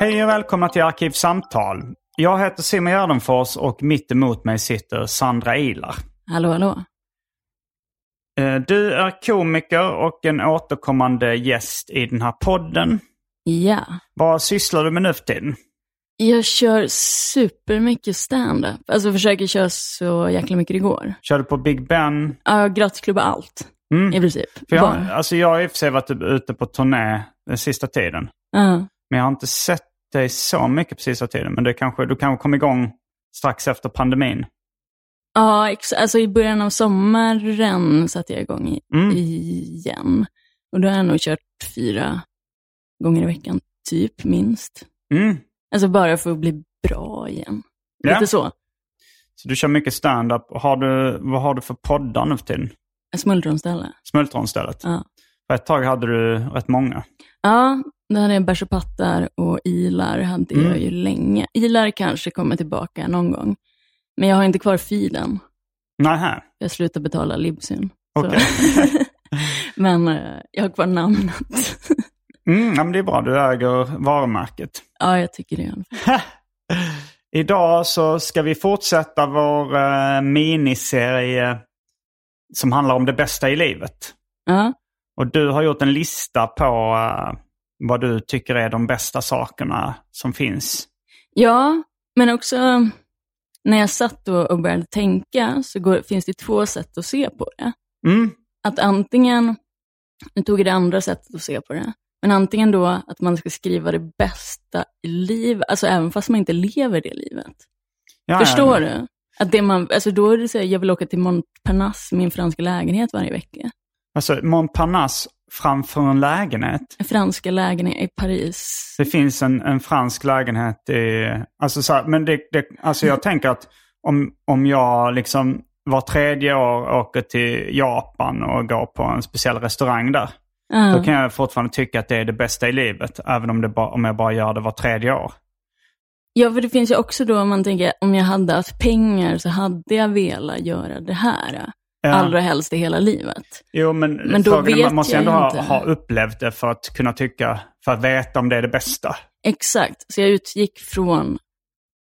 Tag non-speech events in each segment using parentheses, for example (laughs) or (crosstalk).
Hej och välkomna till Arkivsamtal. Jag heter Simon Gärdenfors och mitt emot mig sitter Sandra Ilar. Hallå, hallå. Eh, Du är komiker och en återkommande gäst i den här podden. Ja. Vad sysslar du med nu för tiden? Jag kör supermycket stand-up. Alltså försöker köra så jäkla mycket det går. Kör du på Big Ben? Ja, gratisklubba allt. Mm. I princip. För jag, Bara. alltså jag har i och för sig varit ute på turné den sista tiden. Ja. Men jag har inte sett dig så mycket på sista tiden. Men det kanske, du kanske kom igång strax efter pandemin. Ja, alltså i början av sommaren satte jag igång i, Mm. igen. Och då har jag nog kört fyra gånger i veckan, typ minst. Mm. Alltså bara för att bli bra igen. Ja. Lite så. Så du kör mycket stand-up. Har du, vad har du för poddar nu för tiden? Smultronställe. Smultronstället? Ja. För ett tag hade du rätt många. Ja, där är bärs och pattar och ilar hade Mm. jag ju länge. Ilar kanske kommer tillbaka någon gång. Men jag har inte kvar filen. Nähä. Jag slutar betala Libsyn. Okej. (laughs) Men eh, jag har kvar namnet. Mm, ja, men det är bra. Du äger varumärket. ja, jag tycker det. (laughs) Idag så ska vi fortsätta vår eh, miniserie som handlar om det bästa i livet. Ja, Och du har gjort en lista på eh, vad du tycker är de bästa sakerna som finns. ja men också när jag satt och, började tänka så går, finns det två sätt att se på det. Mm, Att antingen, nu tog jag det andra sättet att se på det, men antingen då att man ska skriva det bästa i livet, alltså även fast man inte lever det livet. ja, Förstår ja. du? Att det man, alltså då är det så här, jag vill åka till Montparnasse, min franska lägenhet varje vecka. Alltså Montparnasse framför en lägenhet. En franska lägenhet i Paris. Det finns en, en fransk lägenhet i... Alltså, så här, men det, det, alltså jag tänker att om, om jag liksom var tredje år åker till Japan och går på en speciell restaurang där. Ja. Då kan jag fortfarande tycka att det är det bästa i livet. Även om, det ba, om jag bara gör det var tredje år. ja, för det finns ju också då, om man tänker, om jag hade haft pengar så hade jag velat göra det här. Ja. Allra helst i hela livet. Jo, men, Men då frågan vet man måste jag ändå ha, ha upplevt det för att kunna tycka, för att veta om det är det bästa. Exakt, så jag utgick från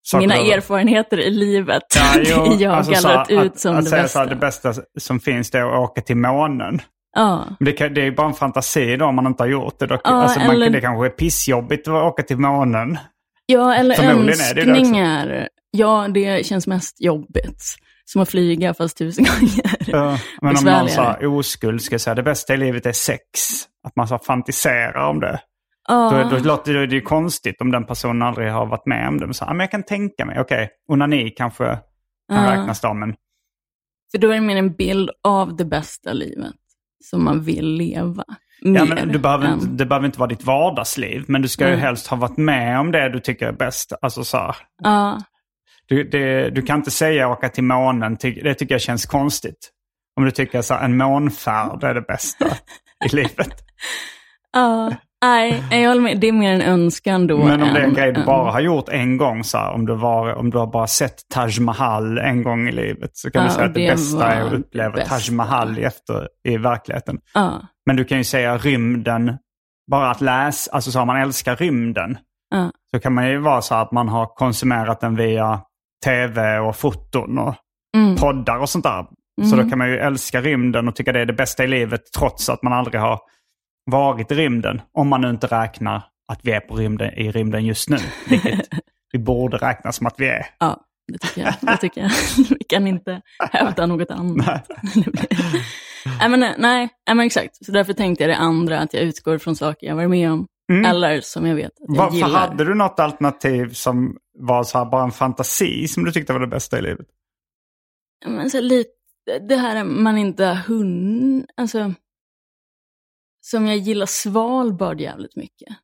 Saker mina du- erfarenheter i livet. Ja, (laughs) jo, jag alltså här, ut att, som att det säga bästa. Så här, det bästa som finns det är att åka till månen. Ja, Men Det, kan, det är bara en fantasi då om man inte har gjort det. Då, Ja, alltså man, eller- Det kanske är pissjobbigt att åka till månen. ja eller är det det önskningar. Ja, det känns mest jobbigt. Som att flyga fast tusen gånger. Ja, men om någon här oskuld ska säga det bästa i livet är sex. Att man så fantiserar om det. Ja. Då, då låter det, det är konstigt om den personen aldrig har varit med om det. Men, så, men jag kan tänka mig, okej, onani kanske kan Ja. räknas då, men För då är det mer en bild av det bästa livet som man vill leva. Ja, men du behöver än- inte, det behöver inte vara ditt vardagsliv, men du ska ju Mm. helst ha varit med om det du tycker är bäst. Alltså så Ja, du, det, du kan inte säga åka till månen, det tycker jag känns konstigt. Om du tycker här, en månfärd är det bästa (laughs) i livet. ja. Nej, jag håller med. Det är mer en önskan då. Men om det är en än- grej du än- bara har gjort en gång, så här, om, du var, om du har bara sett Taj Mahal en gång i livet, så kan Ja, du säga att det, det bästa är att uppleva bästa. Taj Mahal efter, i verkligheten. Ja, Men du kan ju säga rymden, bara att läsa, alltså så har man älskar rymden. ja. Så kan man ju vara så här att man har konsumerat den via tv och foton och Mm. poddar och sånt där. Så då kan man ju älska rymden och tycka det är det bästa i livet trots att man aldrig har varit i rymden. Om man nu inte räknar att vi är på rymden, i rymden just nu. (laughs) Vilket vi borde räkna som att vi är. Ja, det tycker jag. Det tycker jag. (laughs) Vi kan inte hävda något annat. Nej, (laughs) men, nej, men exakt. Så därför tänkte jag det andra, att jag utgår från saker jag varit med om. Eller som jag vet att jag Varför gillar. hade du något alternativ som var så här bara en fantasi som du tyckte var det bästa i livet? Men så lite, det här man inte har hunnit, alltså. Som jag gillar Svalbard jävligt mycket.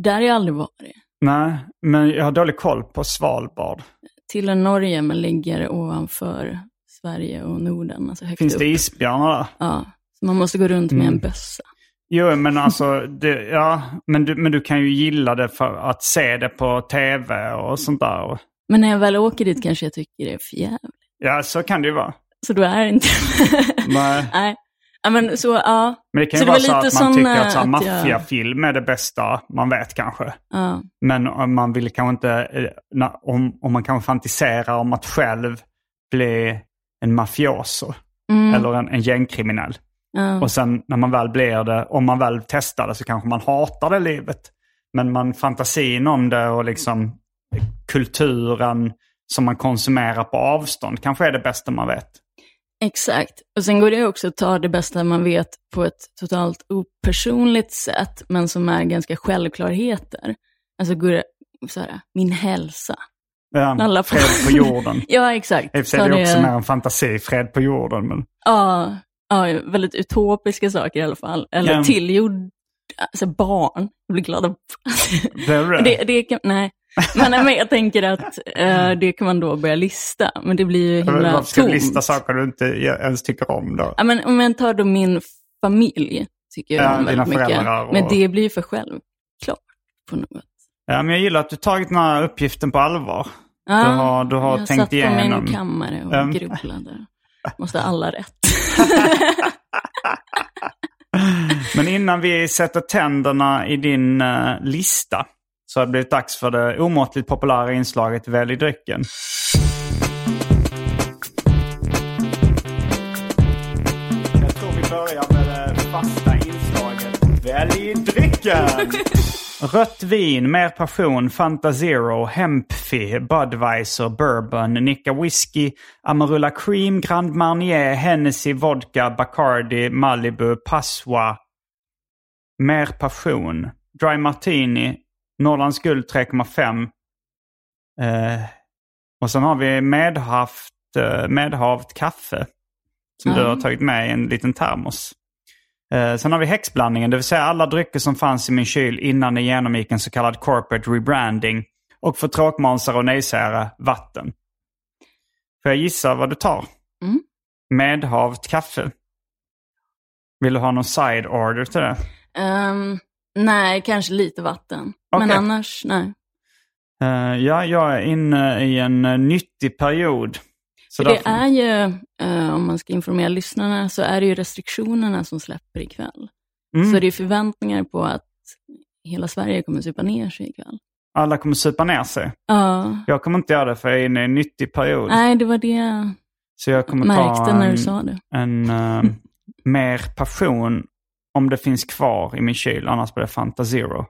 Där har jag aldrig varit. Nej, men jag har dålig koll på Svalbard. Till Norge, men ligger ovanför Sverige och Norden. Alltså Finns upp. det isbjörnar där? Ja, så man måste gå runt med Mm. en bössa. Jo, men alltså, det, ja, men du, men du kan ju gilla det för att se det på tv och sånt där. Men när jag väl åker dit kanske jag tycker det är för jävligt. Ja, så kan det ju vara. Så då är det inte... (laughs) Nej. Nej. Ja, men så, ja. Men det kan Så ju det vara var så att man tycker att så eh, att jag- maffiafilm är det bästa man vet kanske. ja. Men om man vill kanske inte, eh, om, om man kanske fantiserar om att själv bli en mafioso Mm, eller en, en gängkriminell. Ja. Och sen när man väl blir det, om man väl testar det så kanske man hatar det livet. Men man fantasin om det och liksom kulturen som man konsumerar på avstånd kanske är det bästa man vet. Exakt. Och sen går det också att ta det bästa man vet på ett totalt opersonligt sätt, men som är ganska självklarheter. Alltså går det, så här, min hälsa. Ja, Alla fred på jorden. (laughs) Ja, exakt. I och för sig är det också mer en fantasi, fred på jorden. Men... Ja, ja, väldigt utopiska saker i alla fall. Eller Ja. tillgjord, alltså barn, jag blir glad av. (laughs) Det? det, det kan, nej. Men, men jag tänker att eh, det kan man då börja lista, men det blir ju himla Varför ska du tomt. lista saker du inte ens tycker om då? Ja, men om jag tar då min familj, tycker jag Ja, om väldigt mycket. och- Men det blir ju för självklart på något. Ja, men jag gillar att du tagit den här uppgiften på allvar. Ja, Du har- du har jag tänkt satt på igenom. min kammare och Um. grubblade. Måste alla rätt. Men innan vi sätter tänderna i din uh, lista så har det blivit dags för det omåttligt populära inslaget Välj drycken. Jag tror vi börjar med det fasta inslaget Välj drycken! Rött vin, mer passion, Fanta Zero, Hempfi, Budweiser, Bourbon, Nicka Whisky, Amarula Cream, Grand Marnier, Hennessy, Vodka, Bacardi, Malibu, Passoa. Mer passion, Dry Martini, Norrlands Guld 3,5. Eh, och sen har vi medhavt, eh, medhavt kaffe. Som du Ja. har tagit med i en liten termos. Eh, sen har vi häxblandningen, det vill säga alla drycker som fanns i min kyl innan den genomgick en så kallad corporate rebranding. Och för tråkmånsare och nejsägare, vatten. Får jag gissa vad du tar? Mm. Medhavt kaffe. Vill du ha någon side order till det? Ehm, nej, kanske lite vatten. Men Okej. annars, nej. Eh, ja, jag är inne i en uh, nyttig period. Så det därför- är ju, eh, om man ska informera lyssnarna, så är det ju restriktionerna som släpper ikväll. Mm. Så det är förväntningar på att hela Sverige kommer supa ner sig ikväll. Alla kommer supa ner sig. Ja, Jag kommer inte göra det för jag är inne i en nyttig period. nej, det var det Så jag kommer märkte ta när en, du sa det. en eh, (laughs) mer passion om det finns kvar i min kyl. Annars blir det Fanta Zero.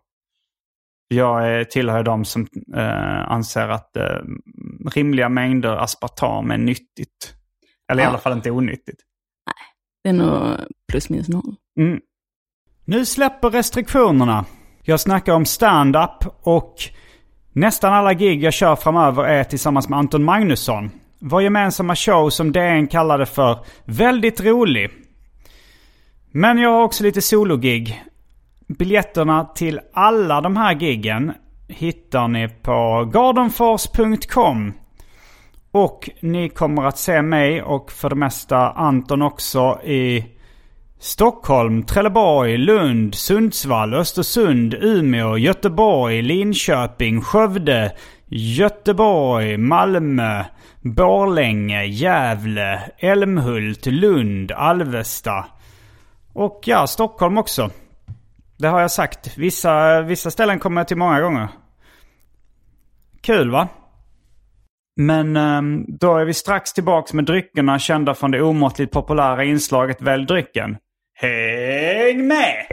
Jag är, tillhör de som eh, anser att eh, rimliga mängder aspartam är nyttigt. Eller i Ja. alla fall inte onyttigt. Det är nog plus minus noll. Mm. Nu släpper restriktionerna. Jag snackar om stand-up och nästan alla gig jag kör framöver är tillsammans med Anton Magnusson. Vår gemensamma show som DN kallade för Väldigt rolig. Men jag har också lite sologig. Biljetterna till alla de här giggen hittar ni på gardenfors.com. Och ni kommer att se mig och för det mesta Anton också i Stockholm, Trelleborg, Lund, Sundsvall, Östersund, Umeå, Göteborg, Linköping, Skövde, Göteborg, Malmö, Borlänge, Gävle, Älmhult, Lund, Alvesta. Och ja, Stockholm också. Det har jag sagt. Vissa, vissa ställen kommer jag till många gånger. Kul va? Men ehm, då är vi strax tillbaks med dryckerna kända från det omåttligt populära inslaget Välj drycken. Häng med!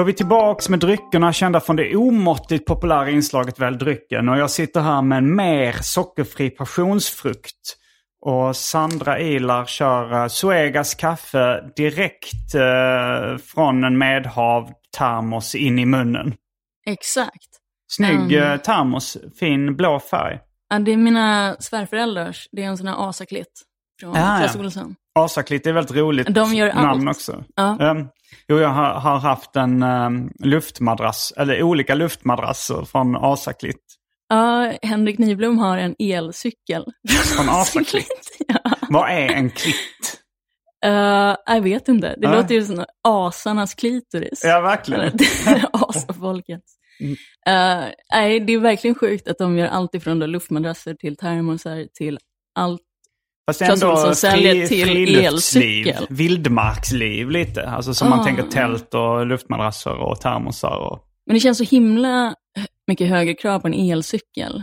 Då är vi tillbaks med dryckerna kända från det omåttligt populära inslaget Välj drycken. Och jag sitter här med en mer sockerfri passionsfrukt. Och Sandra Ilar kör uh, Suegas kaffe direkt uh, från en medhavd termos in i munnen. Exakt. Snygg uh, termos, fin blå färg. Ja, det är mina svärföräldrars. Det är en sån här asaklitt från Ja, ja. Clas Ohlson. Asaklitt är väldigt roligt De gör namn allt. också. Ja. Um, jo, jag har, har haft en um, luftmadrass, eller olika luftmadrasser från Asaklitt. Ja, Henrik Nyblom har en elcykel. Från (laughs) Asaklitt. ja. Vad är en klitt? Uh, jag vet inte. Det Ja. låter ju som asarnas klitoris. Ja, verkligen. (laughs) Eller Asafolkets. Mm. Uh, nej, det är verkligen sjukt att de gör allt ifrån luftmadrasser till termosar till allt. Fast ändå Ohlson säljer till friluftsliv, elcykel. vildmarksliv lite. Alltså som man Ah. tänker tält och luftmadrasser och termosar. Och... Men det känns så himla mycket högre krav på en elcykel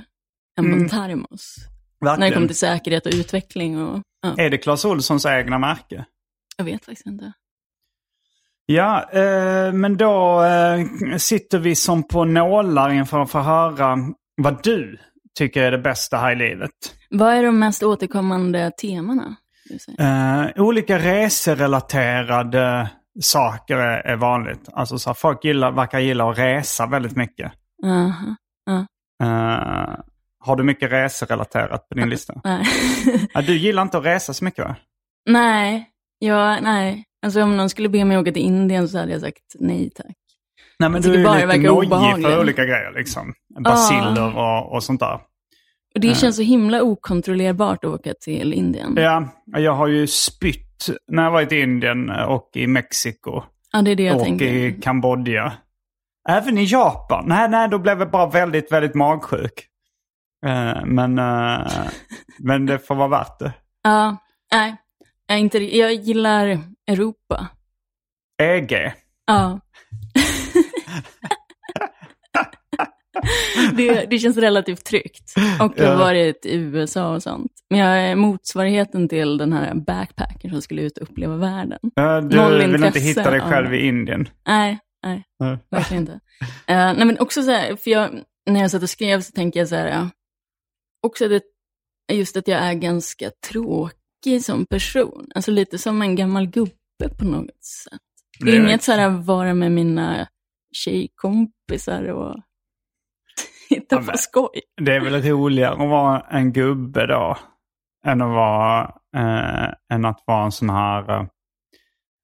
än på Mm. en termos. När det Verkligen. kommer till säkerhet och utveckling och ja, Är det Clas Ohlsons egna märke? jag vet faktiskt inte. Ja, eh, men då eh, sitter vi som på nålar inför att få höra vad du tycker är det bästa här i livet. Vad är de mest återkommande temana? Eh, olika reserelaterade saker är, är vanligt. Alltså så här, folk gillar, verkar gilla att resa väldigt mycket. Aha. Eh, har du mycket reserelaterat på din lista? Nej. (laughs) Ja, du gillar inte att resa så mycket va? nej, ja, nej. Alltså om någon skulle be mig åka till Indien så hade jag sagt nej tack. Nej men Jag du är bara det lite nojig för olika grejer liksom. Basiller och, och sånt där. Och det känns så himla okontrollerbart att åka till Indien. Ja, jag har ju spytt när jag varit i Indien och i Mexiko. Ja, det är det jag och tänker. i Kambodja. Även i Japan. Nej, nej, då blev jag bara väldigt, väldigt magsjuk. Eh, men, eh, men det får vara värt det. (laughs) Ja, nej. Jag, inte, jag gillar Europa. EG. Ja. (laughs) (laughs) (laughs) det, det känns relativt tryggt. Och jag har Ja. varit i USA och sånt. Men jag är motsvarigheten till den här backpacken som skulle ut och uppleva världen. Eh, du Noll vill inte hitta dig av- själv i Indien. Nej, nej, Nej. verkligen inte. Eh, nej, men också så här, för jag, när jag satt och skrev så tänker jag så här, ja, också det, just att jag är ganska tråkig som person. Alltså lite som en gammal gubbe på något sätt. Det är inget så här att vara med mina tjejkompisar och hitta Ja, på skoj. Det är väl roligare att vara en gubbe då. Än att vara, eh, än att vara en sån här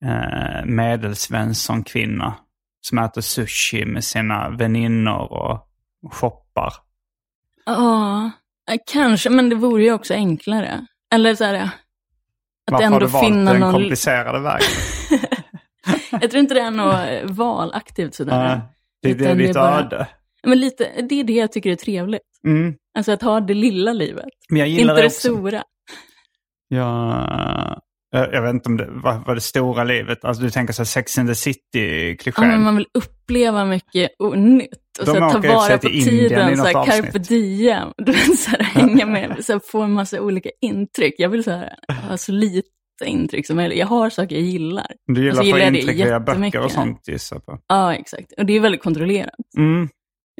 eh, medelsvensson kvinna. Som äter sushi med sina väninnor och shoppar. Ja, eh, kanske, men det vore ju också enklare. Eller så här, att Varför har ändå du valt finna den någon... komplicerade vägen? (laughs) Jag tror inte det är något eh, valaktivt sådär. Nej, det, det är ditt bara- öde. Men lite, det är det jag tycker är trevligt. Mm. Alltså att ha det lilla livet, inte det också. stora. Ja, jag, jag vet inte om det var, var det stora livet. Alltså du tänker så här Sex and the Ja, City-klichén. men man vill uppleva mycket och nytt. Och så ta vara på tiden, så här, carpe diem. Du vet, så här, (laughs) hänga med, så här, få en massa olika intryck. Jag vill så här, ha så lite intryck som möjligt. Jag har saker jag gillar. Du gillar Och så att få det intryck via böcker och sånt gissar på. Ja, exakt. Och det är väldigt kontrollerat. Mm.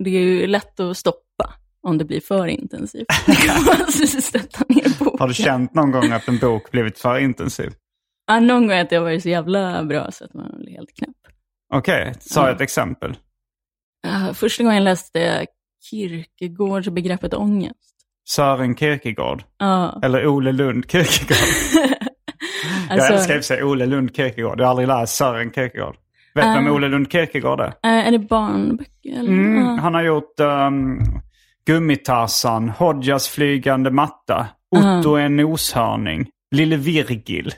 Det är ju lätt att stoppa om det blir för intensivt. (laughs) sätta ner boken. Har du känt någon gång att en bok blivit för intensiv? Ja, någon gång att jag varit så jävla bra så att man blir helt knäpp. Okej, sa Ja. ett exempel. Uh, första gången jag läste Kierkegaards begreppet ångest. Sören Kierkegaard. Ja. Eller Ole Lund Kierkegaard. (laughs) Jag alltså, älskar i och för sig Ole Lund Kierkegaard. Jag har aldrig läst Sören Kierkegaard. Vet du vem Ole Lund Kirkegaard är? Uh, är det barnböcker? Mm, Uh. Han har gjort um, Gummitarsan, Hodjas flygande matta, Otto är en noshörning, Lille Virgil.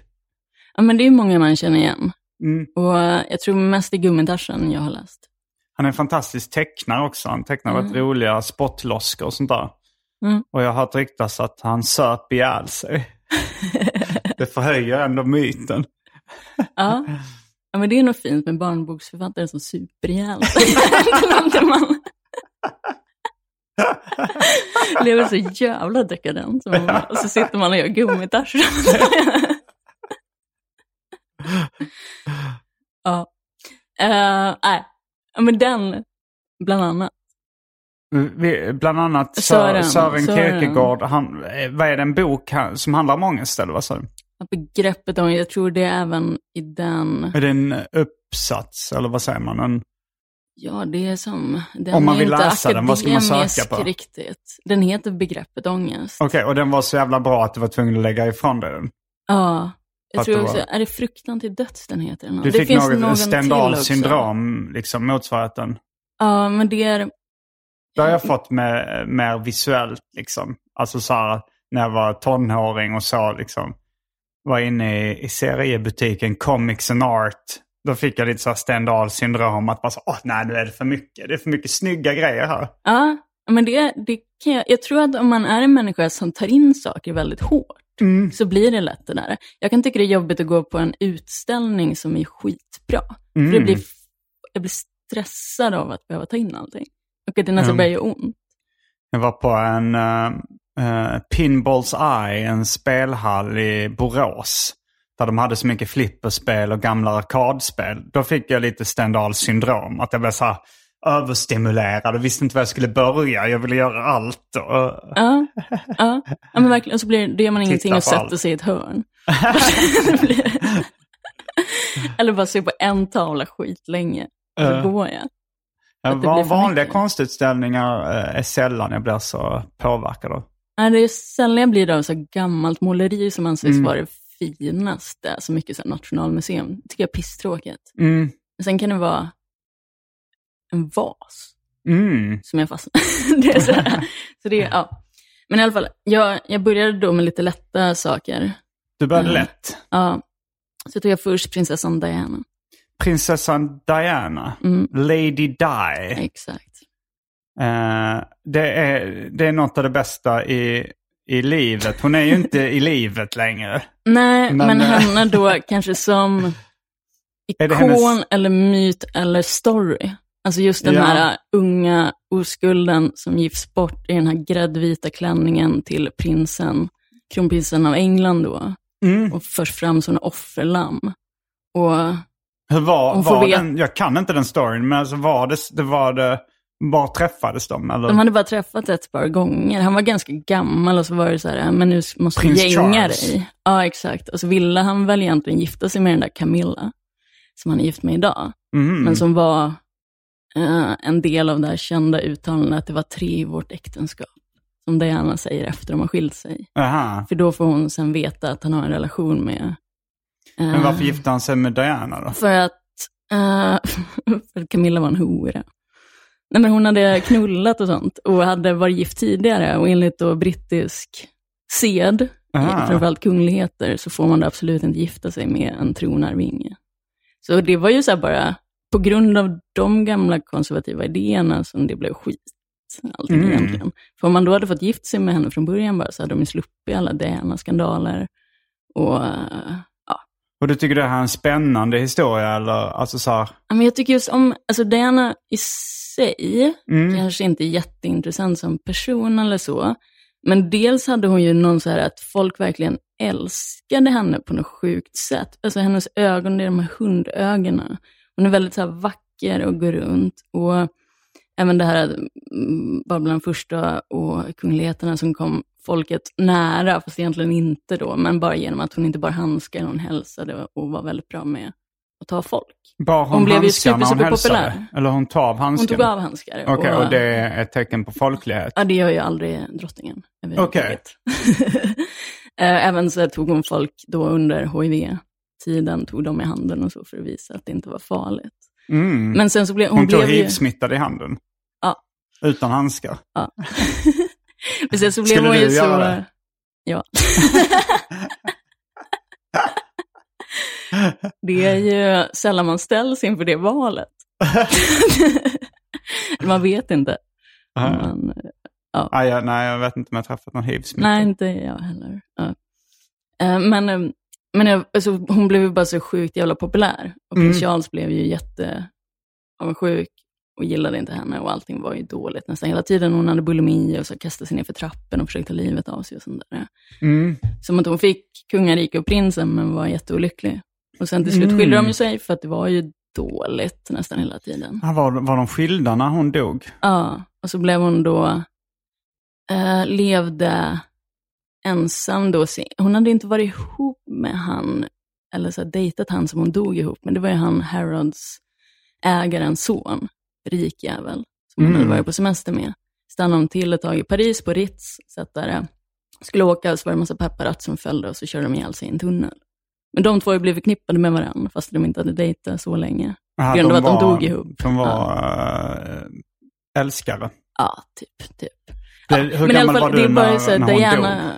Ja, men det är många man känner igen. Mm. Och uh, jag tror mest det är Gummitarsan jag har läst. Han är en fantastisk tecknare också. Han tecknar mm. väldigt roliga spottloskor och sånt där. Mm. Och jag har hört ryktas att han söp ihjäl sig. (laughs) det förhöjer ändå myten. Ja. (laughs) ja, men det är nog fint med barnboksförfattare som super ihjäl (laughs) man lever så jävla dekadent. Och så sitter man och gör gummitarsan. ja. Uh, nej, men den bland annat. Vi, bland annat Sören- Sören, Sören. Kierkegaard. Han, eh, vad är det, en bok som handlar om ångest eller vad sa du? Ja, Begreppet jag tror det är även i den, Är det en uppsats eller vad säger man? En, ja det är som, den Om man vill läsa den, vad ska man söka på? riktigt. Den heter Begreppet ångest. Okej, och den var så jävla bra att du var tvungen att lägga ifrån dig den. Ja. Jag Att tror också, var- är det Fruktan till döds den heter? Den? Du det fick finns något någon också. syndrom, liksom motsvarigheten. Ja, men det är, Det har jag fått med, mer visuellt liksom. Alltså så här, när jag var tonåring och så liksom. Var inne i, i seriebutiken Comics and Art. Då fick jag lite så här Stendhals syndrom. Att bara så, åh nej nu är det för mycket. Det är för mycket snygga grejer här. ja, men det, det kan jag, jag tror att om man är en människa som tar in saker väldigt hårt, Mm. så blir det lätt det där. Jag kan tycka det är jobbigt att gå på en utställning som är skitbra. Mm. För det blir, jag blir stressad av att behöva ta in allting. Och att det nästan Mm. börjar göra ont. Jag var på en uh, Pinballs Eye, en spelhall i Borås. Där de hade så mycket flipperspel och gamla arkadspel. Då fick jag lite Stendhals syndrom. Att jag blev så här överstimulerad och visste inte var jag skulle börja. Jag ville göra allt. Och, Ja, ja. ja men verkligen. Så blir, det gör man ingenting och sätter sig i ett hörn. (laughs) Eller bara se på en tavla skitlänge. Och så går jag. Ja, vanliga konstutställningar eh, är sällan jag blir så påverkad av. Nej, det är sällan jag blir det av så gammalt måleri som anses Mm. vara det finaste. Så mycket så här nationalmuseum. Det tycker jag är pisstråkigt. Mm. Men sen kan det vara en vas Mm. som jag fastnar (laughs) det är så, här. så det är, ja. Men i alla fall, jag, jag började då med lite lätta saker. Du började Mm. lätt. Ja. Så tog jag först prinsessan Diana. Prinsessan Diana, Mm. Lady Di. Exakt. Eh, det, är, det är något av det bästa i, i livet. Hon är ju inte i (laughs) livet längre. Nej, Men, men, eh, henne då kanske som (laughs) ikon hennes- eller myt eller story. Alltså just den Ja. här unga oskulden som gifts bort i den här gräddvita klänningen till prinsen, kronprinsen av England då. Mm. Och förs fram som en offerlamm. Och Hur var, var den? Jag kan inte den storyn, men alltså var det, det var det, var träffades de? Eller? de hade bara träffat ett par gånger. Han var ganska gammal och så var det så här, men nu måste du Prins gänga Charles. dig. Ja, exakt. Och så ville han väl egentligen gifta sig med den där Camilla, som han är gift med idag. Mhm. men som var eh, en del av det här kända uttalandet att det var tre i vårt äktenskap. Som Diana säger efter de har skilt sig. Aha. För då får hon sen veta att han har en relation med... eh, Men varför gifte han sig med Diana då? För att, eh, (laughs) för att Camilla var en hora. Nej men hon hade knullat och sånt och hade varit gift tidigare och enligt då brittisk sed, Aha. framförallt kungligheter, så får man då absolut inte gifta sig med en tronarvinge. Så det var ju så bara, på grund av de gamla konservativa idéerna som det blev skit, allting Mm. egentligen. För om man då hade fått gift sig med henne från början bara, så hade de ju sluppit alla Diana-skandaler. Och Och du tycker det här är en spännande historia eller? Alltså så här, Men jag tycker just om, alltså Diana i sig, mm. kanske inte jätteintressant som person eller så. Men dels hade hon ju någon så här att folk verkligen älskade henne på något sjukt sätt. Alltså hennes ögon, det är de här hundögonen. Hon är väldigt så här vacker och går runt. Och även det här mm, var bland de första och kungligheterna som kom folket nära, fast egentligen inte då, men bara genom att hon inte bara handskar, hon hälsade och var väldigt bra med att ta folk. Bar hon, Hon blev ju super, hon super populär. Eller hon tog av Hon handsken? tog av handskar. Okej, och det är ett tecken på folklighet? Ja, det gör ju aldrig drottningen. överhuvudtaget. (laughs) Eh, Även så tog hon folk då under HIV-tiden, tog dem i handen och så för att visa att det inte var farligt. Mm. Men sen så blev Hon, hon, tog hiv-smittad i handen. Ja. Utan handskar. Ja. (laughs) Men sen så blev Skulle hon du ju så... göra det? Ja. (laughs) det är ju sällan man ställs inför det valet. (laughs) man vet inte. Man, Ah, ja, nej, jag vet inte om jag har träffat någon hiv-smittad. nej, inte jag heller. Ja. Eh, Men, eh, men jag- alltså, hon blev ju bara så sjukt jävla populär. Och prins Mm. Charles blev ju jätteavundsjuk och gillade inte henne och allting var ju dåligt nästan hela tiden. Hon hade bulimi och så kastade sig ner för trappen och försökte ta livet av sig och sånt där. Mm. Som att hon fick kungarike och prinsen men var jätteolycklig. Och sen till slut Mm. skilde de ju sig för att det var ju dåligt nästan hela tiden. Ah, var, var de skilda när hon dog? Ja, och så blev hon då, eh, levde ensam då. Hon hade inte varit ihop med han, eller så här, dejtat han som hon dog ihop med. Det var ju han Harrods, ägarens son, rik jävel, som hon Mm. hade varit på semester med. Stannade hon till ett tag i Paris på Ritz, satt där, eh, skulle åka så var det en massa paparazzi som följde och så körde de ihjäl sig i en tunnel. Men de två har blivit förknippade med varandra, fast de inte hade dejtat så länge. På grund av att de dog ihop. De var äh, älskare. Ja, typ, typ. Det, Ja, hur men gammal fall, var du bara när, så här, när hon Diana, dog?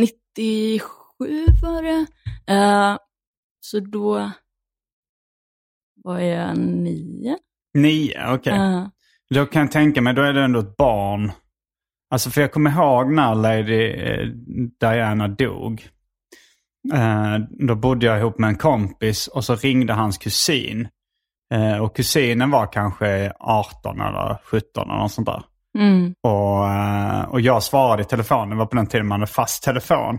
97 var det. Eh, så då var jag nio. Nio, okej. Eh, Då kan jag tänka mig, då är det ändå ett barn. Alltså för jag kommer ihåg när Lady eh, Diana dog. Eh, då bodde jag ihop med en kompis och så ringde hans kusin. Eh, och kusinen var kanske 18 eller 17 eller något sånt där. Mm, Och, eh, och jag svarade i telefonen, det var på den tiden man hade fast telefon.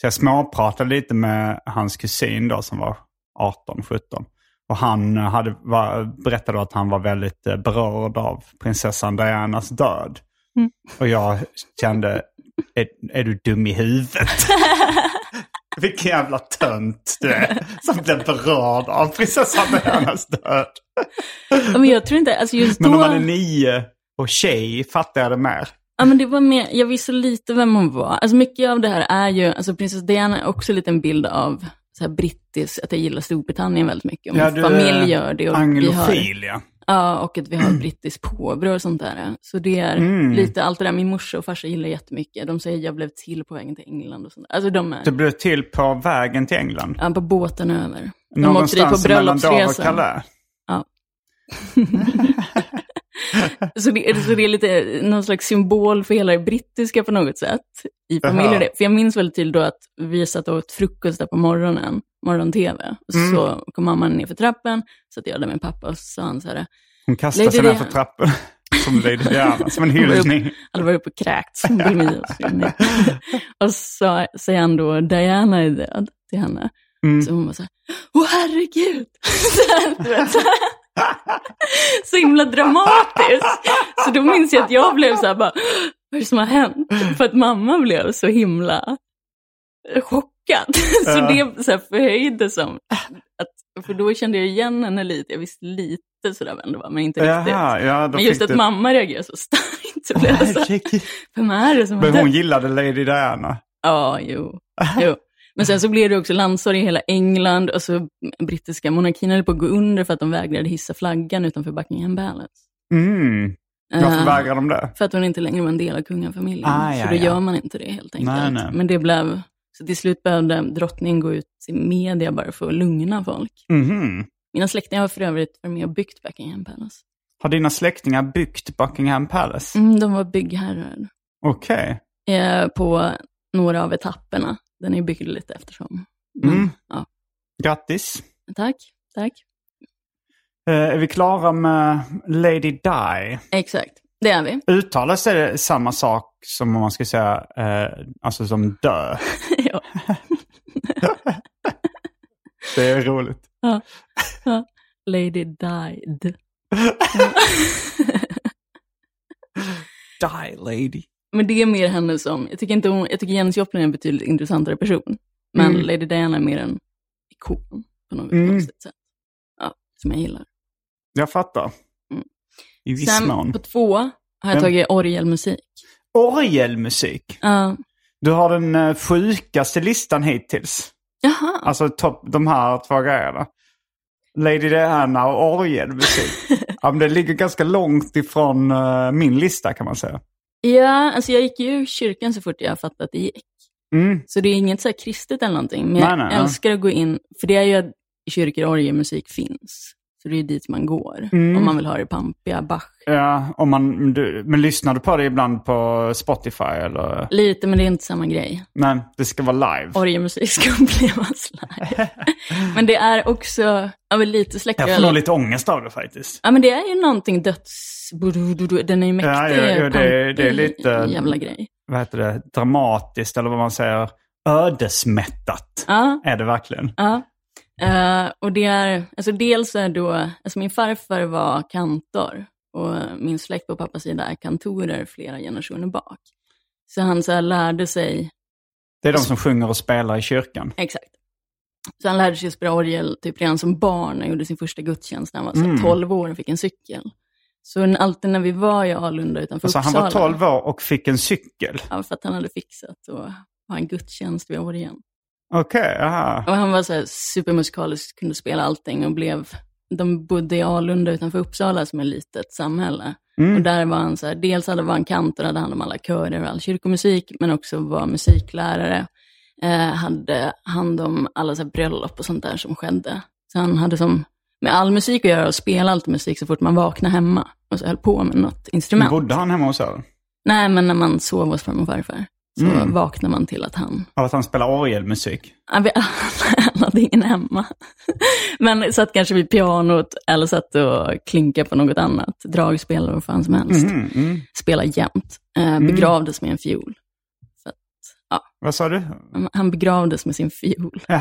Så jag småpratade lite med hans kusin då som var 18-17. Och han hade, var, berättade att han var väldigt eh, berörd av prinsessan Dianas död. Mm. Och jag kände, är, är du dum i huvudet? (laughs) Vilken jävla tönt du är som blev berörd av prinsessan Dianas död. men jag tror inte, alltså just Men då, om man är nio och tjej fattar jag det mer. ja, men det var mer, jag visste lite vem hon var. Alltså mycket av det här är ju, alltså prinsessa Diana är också lite en bild av så här brittisk, att jag gillar Storbritannien väldigt mycket. Och min du familj gör det. Och vi har, Anglofil, ja. Ja, och att vi har brittiskt påbrå och sånt där. Så det är Mm. lite allt det där min morsa och farsa gillar jättemycket. De säger jag blev till på vägen till England och sånt där. Alltså de är Du blev till på vägen till England. ja, på båten över. De åkte dit på Någonstans mellan Dover och. Calais. Ja. (laughs) (laughs) (laughs) så, det, så det är lite någon slags symbol för hela det brittiska på något sätt i familjen. Jaha. För jag minns väldigt tydligt då att vi satt och åt frukost där på morgonen, morgon-tv. Mm. så kom mamma ner för trappen, så att jag där med pappa och så sa han så här, Hon kastade sig ner för trappen. (laughs) Som Lady Diana, som en hyllning. hade varit uppe och kräkts, och så vidare. (laughs) Och så säger han då, Diana är död till henne. Mm. Så hon var så här, åh herregud! Så, här, du vet, så, här. (laughs) så himla dramatiskt. Så då minns jag att jag blev så här bara, vad är det som har hänt? För att mamma blev så himla chockad. (laughs) Så det så här förhöjde som, att, för då kände jag igen henne lite, jag visste lite sådär vem det var, men inte riktigt. Jaha, ja, Men just att du... mamma reagerade så starkt så blev det så här, vem är det som Men hon gillade Lady Diana. Ja, jo. jo. Men sen så blev det också landsorg i hela England och så brittiska monarkin höll på att gå under för att de vägrade hissa flaggan utanför Buckingham Palace. Mm. Varför Eh, vägrar de det? För att hon inte längre var en del av kungafamiljen. Ah, så ja, då ja. gör man inte det helt enkelt. Nej, nej. Men det blev, så till slut behövde drottningen gå ut i media bara för att lugna folk. Mhm. Mina släktingar har för övrigt varit med och byggt Buckingham Palace. Har dina släktingar byggt Buckingham Palace? Mm, de var byggherrar Okej. eh, på några av etapperna. Den är byggd lite eftersom. Men, Mm. ja. Grattis. Tack, tack. Eh, är vi klara med Lady Di? Exakt, det är vi. Uttalas det samma sak som om man ska säga, eh, alltså som dö? (laughs) ja. Det är roligt. Ja. Ja. Lady died. (laughs) Die lady. Men det är mer henne som, jag tycker inte hon, jag tycker Janis Joplin är en betydligt intressantare person. Men Mm. Lady Diana är mer en ikon på något Mm. konstigt sätt. Ja, som jag gillar. Jag fattar. Mm. I viss Sen mån. på två har jag tagit orgelmusik. Orgelmusik. Ja. Du har den eh, sjukaste listan hittills. Jaha, Alltså topp, de här två grejerna. Lady Diana och orgelmusik. (laughs) ja, men det ligger ganska långt ifrån uh, min lista kan man säga. Ja, alltså jag gick ju ur kyrkan så fort jag fattade att det gick. Mm. Så det är inget så kristet eller någonting. Men Nej, jag nej, älskar att gå in, för det är ju att kyrkor och orgelmusik finns. Så det är dit man går Mm. om man vill ha det pampiga Bach. Ja, om man, du, men lyssnar du på det ibland på Spotify eller? Lite, men det är inte samma grej. Nej, det ska vara live. Orgelmusik ska (laughs) upplevas live. men det är också, ja men lite släcker Jag får nog lite ångest av det faktiskt. Ja men det är ju någonting döds... Den är ju mäktig. Ja, ja, ja, det- det är lite- Jävla grej. Vad heter det? Dramatiskt eller vad man säger. Ödesmättat Ja, är det verkligen. ja. Eh, och det är, alltså dels är då, alltså min farfar var kantor och min släkt på pappas sida är kantorer flera generationer bak. Så han så lärde sig, Det är de som sjunger och spelar i kyrkan. exakt. Så han lärde sig spela orgel typ redan som barn och gjorde sin första gudstjänst när han var Mm. 12 år och fick en cykel. Så alltid när vi var i Alunda utanför Alltså, han Uppsala. var 12 år och fick en cykel. Ja, för att han hade fixat och ha en gudstjänst vid orgeln. Okej, aha. Och han var så här supermusikalisk, kunde spela allting och blev, de bodde i Alunda utanför Uppsala som är ett litet samhälle. Mm. Och där var han så här, dels hade var han kantor, hade hand om alla körer och all kyrkomusik, men också var musiklärare. Eh, hade hand om alla så här bröllop och sånt där som skedde. Så han hade som med all musik att göra och spela allt musik så fort man vaknade hemma och så höll på med något instrument. Bodde han hemma hos er? Nej, men när man sov hos farmor och farfar så Mm. vaknade man till att han Av att han spelar orgelmusik? Ja, (laughs) Han hade ingen hemma. Men satt kanske vid pianot eller satt och klinkade på något annat. Dragspel eller vad fan som helst. Mhm, mm. Spela jämt. Eh, begravdes med en fiol. Att, Vad sa du? han- begravdes med sin fiol. Jaha.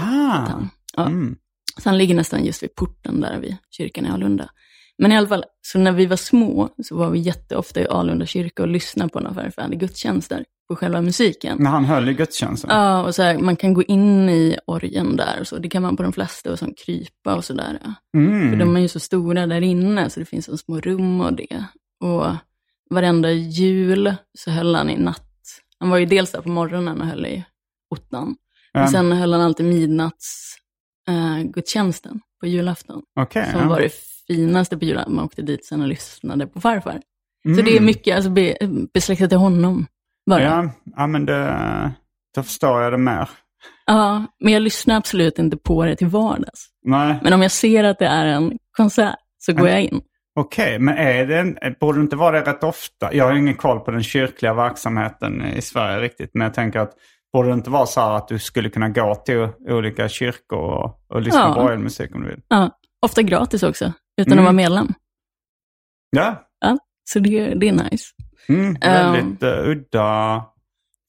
Han, ja. Mm. Så han ligger nästan just vid porten där vid kyrkan i Alunda. Men i alla fall, så när vi var små så var vi jätteofta i Alunda kyrka och lyssnade på farfar hade gudstjänster på själva musiken. När han höll i gudstjänsten? Ja, och så här, man kan gå in i orgeln där och så. Det kan man på de flesta och som krypa och sådär. Ja. För Mm. de är ju så stora där inne så det finns en små rum och det. Och varenda jul så höll han i natt. Han var ju dels där på morgonen och höll i ottan. Men Ja, sen höll han alltid midnatts eh, gudstjänsten på julafton. Okej. Som ja. var det finaste på julafton. Man åkte dit sen och lyssnade på farfar. Så Mm. det är mycket alltså, be, besläktat till honom. Bara. Ja, ja, men det, då förstår jag det mer. Ja, men jag lyssnar absolut inte på det till vardags. Nej, Men om jag ser att det är en konsert så går jag in. okej. Men är det, en- borde det inte vara det rätt ofta? Jag har ingen koll på den kyrkliga verksamheten i Sverige riktigt. Men jag tänker att borde det inte vara så här att du skulle kunna gå till olika kyrkor och, och lyssna Ja. på orgelmusik om du vill? Ja, ofta gratis också, utan Mm. att vara medlem. Ja, Så det, det är nice. Mm, väldigt uh, udda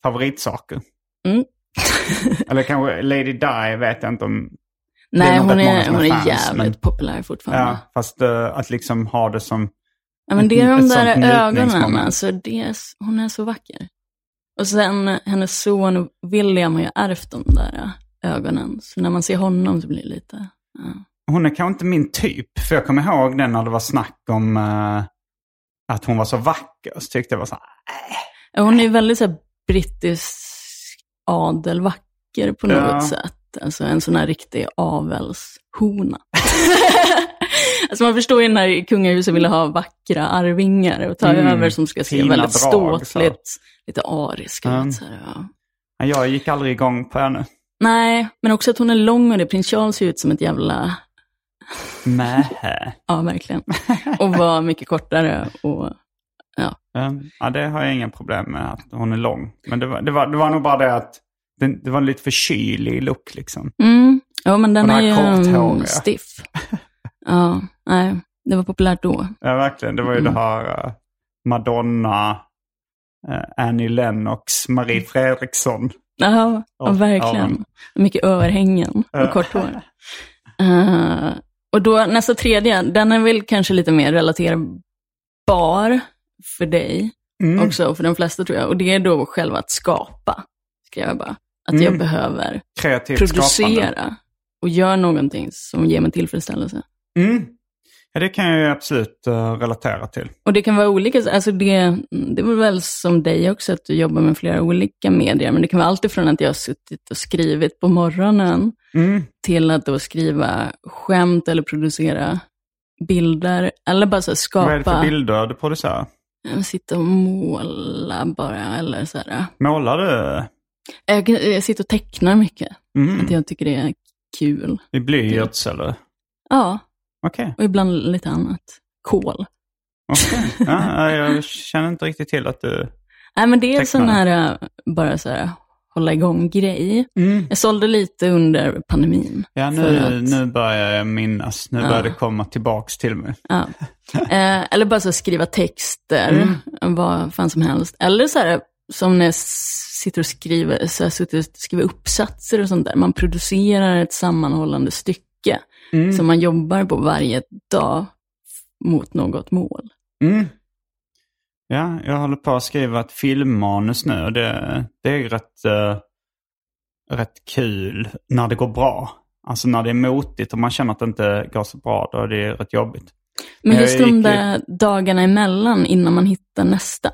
favoritsaker. Mm. (laughs) Eller kanske Lady Di vet jag inte om... Nej, hon är, hon är fans, jävligt men- populär fortfarande. Ja, fast eh, att liksom ha det som... Ja, men det är de där ögonen, alltså det är, hon är så vacker. Och sen hennes son William har ju ärvt de där ögonen. Så när man ser honom så blir det lite... Ja. Hon är kanske inte min typ. För jag kommer ihåg den när det var snack om eh, att hon var så vacker. Så tyckte jag var så här, Ja, Hon är väldigt så här, brittisk adelvacker på något Ja. sätt. Alltså en sån här riktig avelshona. (laughs) alltså man förstår ju när kungahuset ville ha vackra arvingar och ta Mm, över som ska se väldigt drag, så ståtligt, lite ariska Mm. ut. Så här, ja. "Nej, jag gick aldrig igång på henne. Nej, men också att hon är lång och det. Prins Charles ser ut som ett jävla, Mähä. (laughs) ja verkligen. Och var mycket kortare och ja. Ja, det har jag inga problem med att hon är lång. Men det var, det var, det var nog bara det att det, det var en lite för kylig look liksom. Mm. Ja, men den Och är den ju mm, korthåriga. stiff. (laughs) Ja, nej, det var populärt då. Ja, verkligen. Det var ju Mm. det här eh, Madonna, eh, Annie Lennox, Marie Fredriksson. Ja, ja Ja, verkligen. Mycket örhängen Ja. och kort hår. (laughs) Eh, och då nästa tredje, den är väl kanske lite mer relaterbar för dig Mm. också, för de flesta tror jag. Och det är då själva att skapa, skrev jag bara. Att jag Mm. behöver Kreativt producera skapande. och göra någonting som ger mig tillfredsställelse. Mm. Ja, det kan jag ju absolut uh, relatera till. Och det kan vara olika, alltså det, det var väl som dig också, att du jobbar med flera olika medier, men det kan vara allt ifrån att jag har suttit och skrivit på morgonen, mm. till att då skriva skämt eller producera bilder, eller bara så skapa... Vad är det för bilder du producerar? Sitta och måla bara, eller så här. Målar du? Jag, jag sitter och tecknar mycket. Mm. Att jag tycker det är kul. I blyerts eller? Ja. Okay. Och ibland lite annat. Kol. Okej. (laughs) Okay. Ja, jag känner inte riktigt till att du Nej, men det är sån här, äh, bara så här, hålla igång-grej. Mm. Jag sålde lite under pandemin. Ja, nu, att... nu börjar jag minnas. Nu ja. börjar det komma tillbaks till mig. Ja. (laughs) Eh, eller bara så skriva texter, mm. vad fan som helst. Eller så här, som när jag sitter och skriver, så jag sitter och skriver uppsatser och sånt där. Man producerar ett sammanhållande stycke mm. som man jobbar på varje dag mot något mål. Mm. Ja, jag håller på att skriva ett filmmanus nu det, det är rätt, uh, rätt kul när det går bra. Alltså när det är motigt och man känner att det inte går så bra, då är det rätt jobbigt. Men just de där dagarna emellan innan man hittar nästa.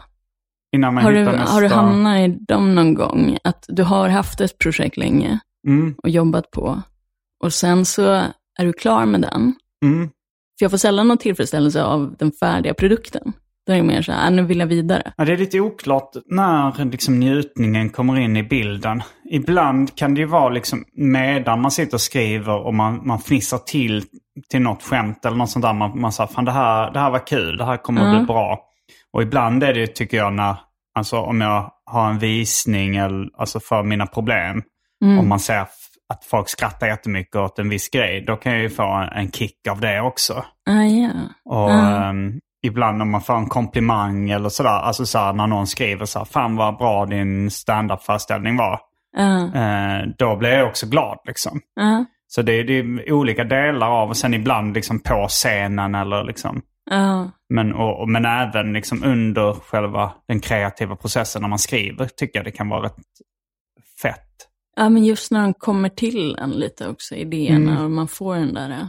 Innan man har, hittar du, nästa. har du hamnat i dem någon gång? Att du har haft ett projekt länge mm. och jobbat på. Och sen så är du klar med den. Mm. För jag får sällan någon tillfredsställelse av den färdiga produkten. Då är det mer så här, äh, nu vill jag vidare. Ja, det är lite oklart när liksom njutningen kommer in i bilden. Ibland kan det ju vara liksom medan man sitter och skriver och man, man fnissar till till något skämt eller något sånt där. Man, man säger, fan det här, det här var kul, det här kommer mm. att bli bra. Och ibland är det tycker jag när, alltså om jag har en visning eller, alltså för mina problem. Mm. Om man ser att folk skrattar jättemycket åt en viss grej, då kan jag ju få en, en kick av det också. Ah, yeah. Och ah. um, ibland om man får en komplimang eller sådär, alltså så när någon skriver så här, fan vad bra din standup-föreställning var. Uh. Uh, då blir jag också glad liksom. Uh. Så det är, det är olika delar av, och sen ibland liksom på scenen eller liksom. Men, och, men även liksom under själva den kreativa processen när man skriver tycker jag det kan vara rätt. Ja, men just när de kommer till en lite också, idéerna, mm. och man får den där uh,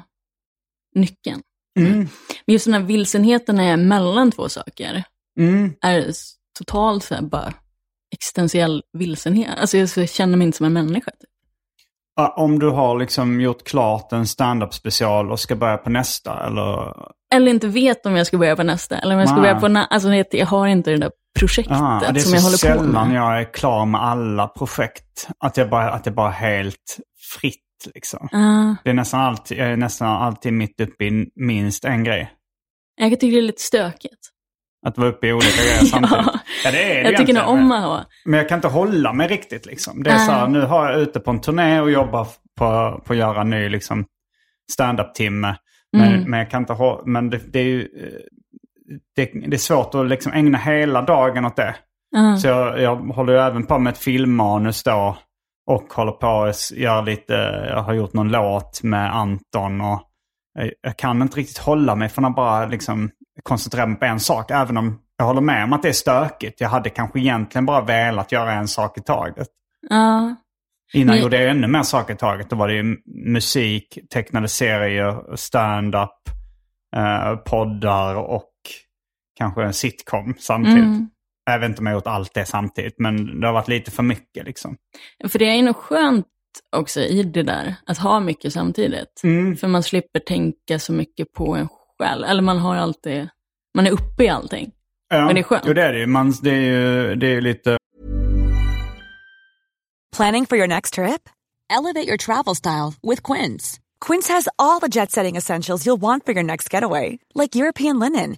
nyckeln. Mm. Men just den här vilsenheten är mellan två saker. Mm. Är totalt så här bara existentiell vilsenhet. Alltså jag känner mig inte som en människa. Typ. Om du har liksom gjort klart en stand-up special och ska börja på nästa eller? Eller inte vet om jag ska börja på nästa. Eller om jag ska Nej. börja på nästa. Alltså jag har inte det där projektet ah, som jag håller på med. Det är så sällan jag är klar med alla projekt. Att jag bara, att det bara helt fritt liksom. Uh. Det är nästan alltid, jag är nästan alltid mitt uppe i minst en grej. Jag tycka det är lite stökigt. Att vara uppe i olika grejer (laughs) samtidigt. ja. ja, det är det Jag tycker nog om att ha. Men jag kan inte hålla mig riktigt liksom. Det är uh. så här, nu har jag ute på en turné och jobbar på, på att göra en ny liksom, stand-up-timme. Men, mm. men jag kan inte ha, men det, det är ju det, det, är svårt att liksom ägna hela dagen åt det. Uh. Så jag, jag håller ju även på med ett filmmanus då. Och håller på att göra lite, jag har gjort någon låt med Anton och jag kan inte riktigt hålla mig från att bara liksom koncentrera mig på en sak. Även om jag håller med om att det är stökigt. Jag hade kanske egentligen bara velat göra en sak i taget. Ja. Innan Men... gjorde jag ännu mer saker i taget. Då var det ju musik, tecknade serier, stand-up, eh, poddar och kanske en sitcom samtidigt. Mm. Jag vet inte om jag har gjort allt det samtidigt, men det har varit lite för mycket liksom. För det är nog skönt också i det där, att ha mycket samtidigt. Mm. För man slipper tänka så mycket på en själv. Eller man har alltid, man är uppe i allting. Ja, men det är skönt. Jo, det är det Man, det är ju det är lite... Planning for your next trip? Elevate your travel style with Quince. Quince has all the jet-setting essentials you'll want for your next getaway. Like European linen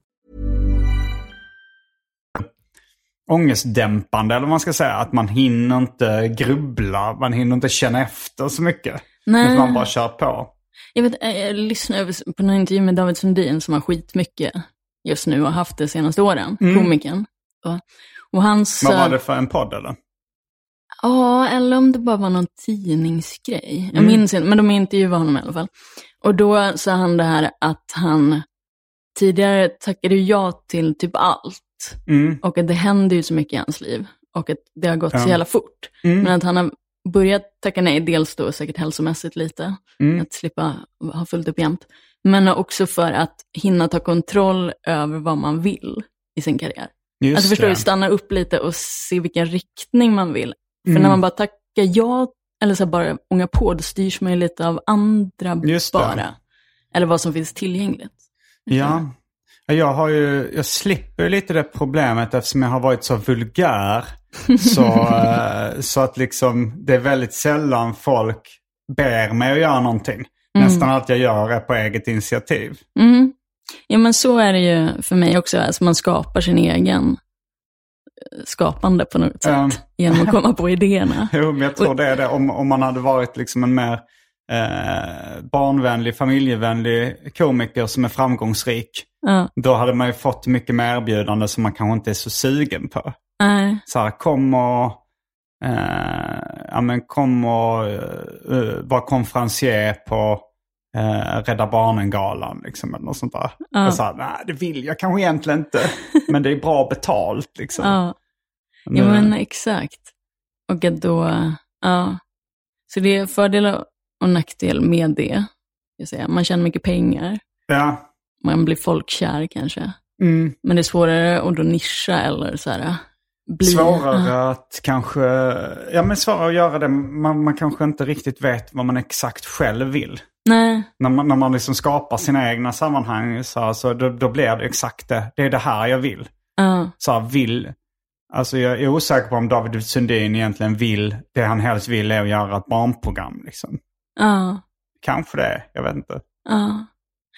Ångestdämpande eller vad man ska säga. Att man hinner inte grubbla, man hinner inte känna efter så mycket. Nej. Utan man bara kör på. Jag, vet, eh, jag lyssnade på en intervju med David Sundin som har skitmycket just nu och haft det senaste åren, komikern. Och, och han sa... Vad var det för en podd eller? Ja, eller om det bara var någon tidningsgrej. Jag minns inte, men de intervjuade honom i alla fall. Och då sa han det här att han tidigare tackade ja till typ allt. Mm. Och att det händer ju så mycket i hans liv. Och att det har gått så Ja. jävla fort. Mm. Men att han har börjat tacka nej, dels då säkert hälsomässigt lite, Mm. att slippa ha fullt upp jämt. Men också för att hinna ta kontroll över vad man vill i sin karriär. Just alltså förstår det. du, stanna upp lite och se vilken riktning man vill. För Mm. när man bara tackar ja, eller så bara ångar på, då styrs man ju lite av andra Just det. bara. Eller vad som finns tillgängligt. Ja. Ja, Jag, har ju, jag slipper lite det problemet eftersom jag har varit så vulgär. Så, (laughs) eh, så att liksom det är väldigt sällan folk ber mig att göra någonting. Nästan allt jag gör är på eget initiativ. Mm. Ja, men så är det ju för mig också. Alltså man skapar sin egen eh, skapande på något sätt. Ja. Genom att komma på (laughs) idéerna. Jo, men jag tror det är det. Om, om man hade varit liksom en mer eh, barnvänlig, familjevänlig komiker som är framgångsrik. Ja. Då hade man ju fått mycket mer erbjudande som man kanske inte är så sugen på. Nej. så här, kom och, eh, ja, men kom och uh, var konferencier på eh, Rädda Barnen-galan. Liksom, eller något sånt där. Ja. Och så här, nej det vill jag kanske egentligen inte. (laughs) men det är bra betalt. Liksom. Ja. Ja, men exakt. Och att då, ja. Så det är fördel och nackdel med det. Jag säga. Man tjänar mycket pengar. ja. Man blir folkkär kanske. Mm. Men det är svårare att då nischa eller så här. Bli, Svårare att kanske, ja men svårare att göra det. Man, man kanske inte riktigt vet vad man exakt själv vill. Nej. När man, när man liksom skapar sina egna sammanhang så, här, så då, då blir det exakt det. Det är det här jag vill. Ja. så här, vill... Alltså jag är osäker på om David Sundin egentligen vill, det han helst vill är att göra ett barnprogram. Liksom. Ja. Kanske det, jag vet inte. Ja.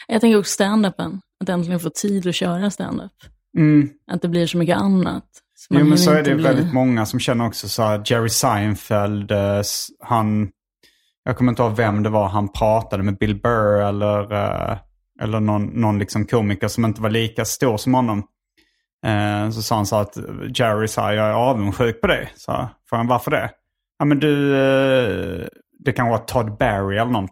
Jag tänker också stand-upen. Att äntligen få tid att köra stand-up. Mm. Att det blir så mycket annat. Så Jo men så är det bli- väldigt många som känner också så här, Jerry Seinfeld, eh, han... Jag kommer inte ihåg vem det var han pratade med, Bill Burr eller, eh, eller någon, någon liksom komiker som inte var lika stor som honom. Eh, så sa han så att Jerry sa, jag är avundsjuk på dig. Så frågade han varför det? Ja men du, det kan vara Todd Barry eller någon.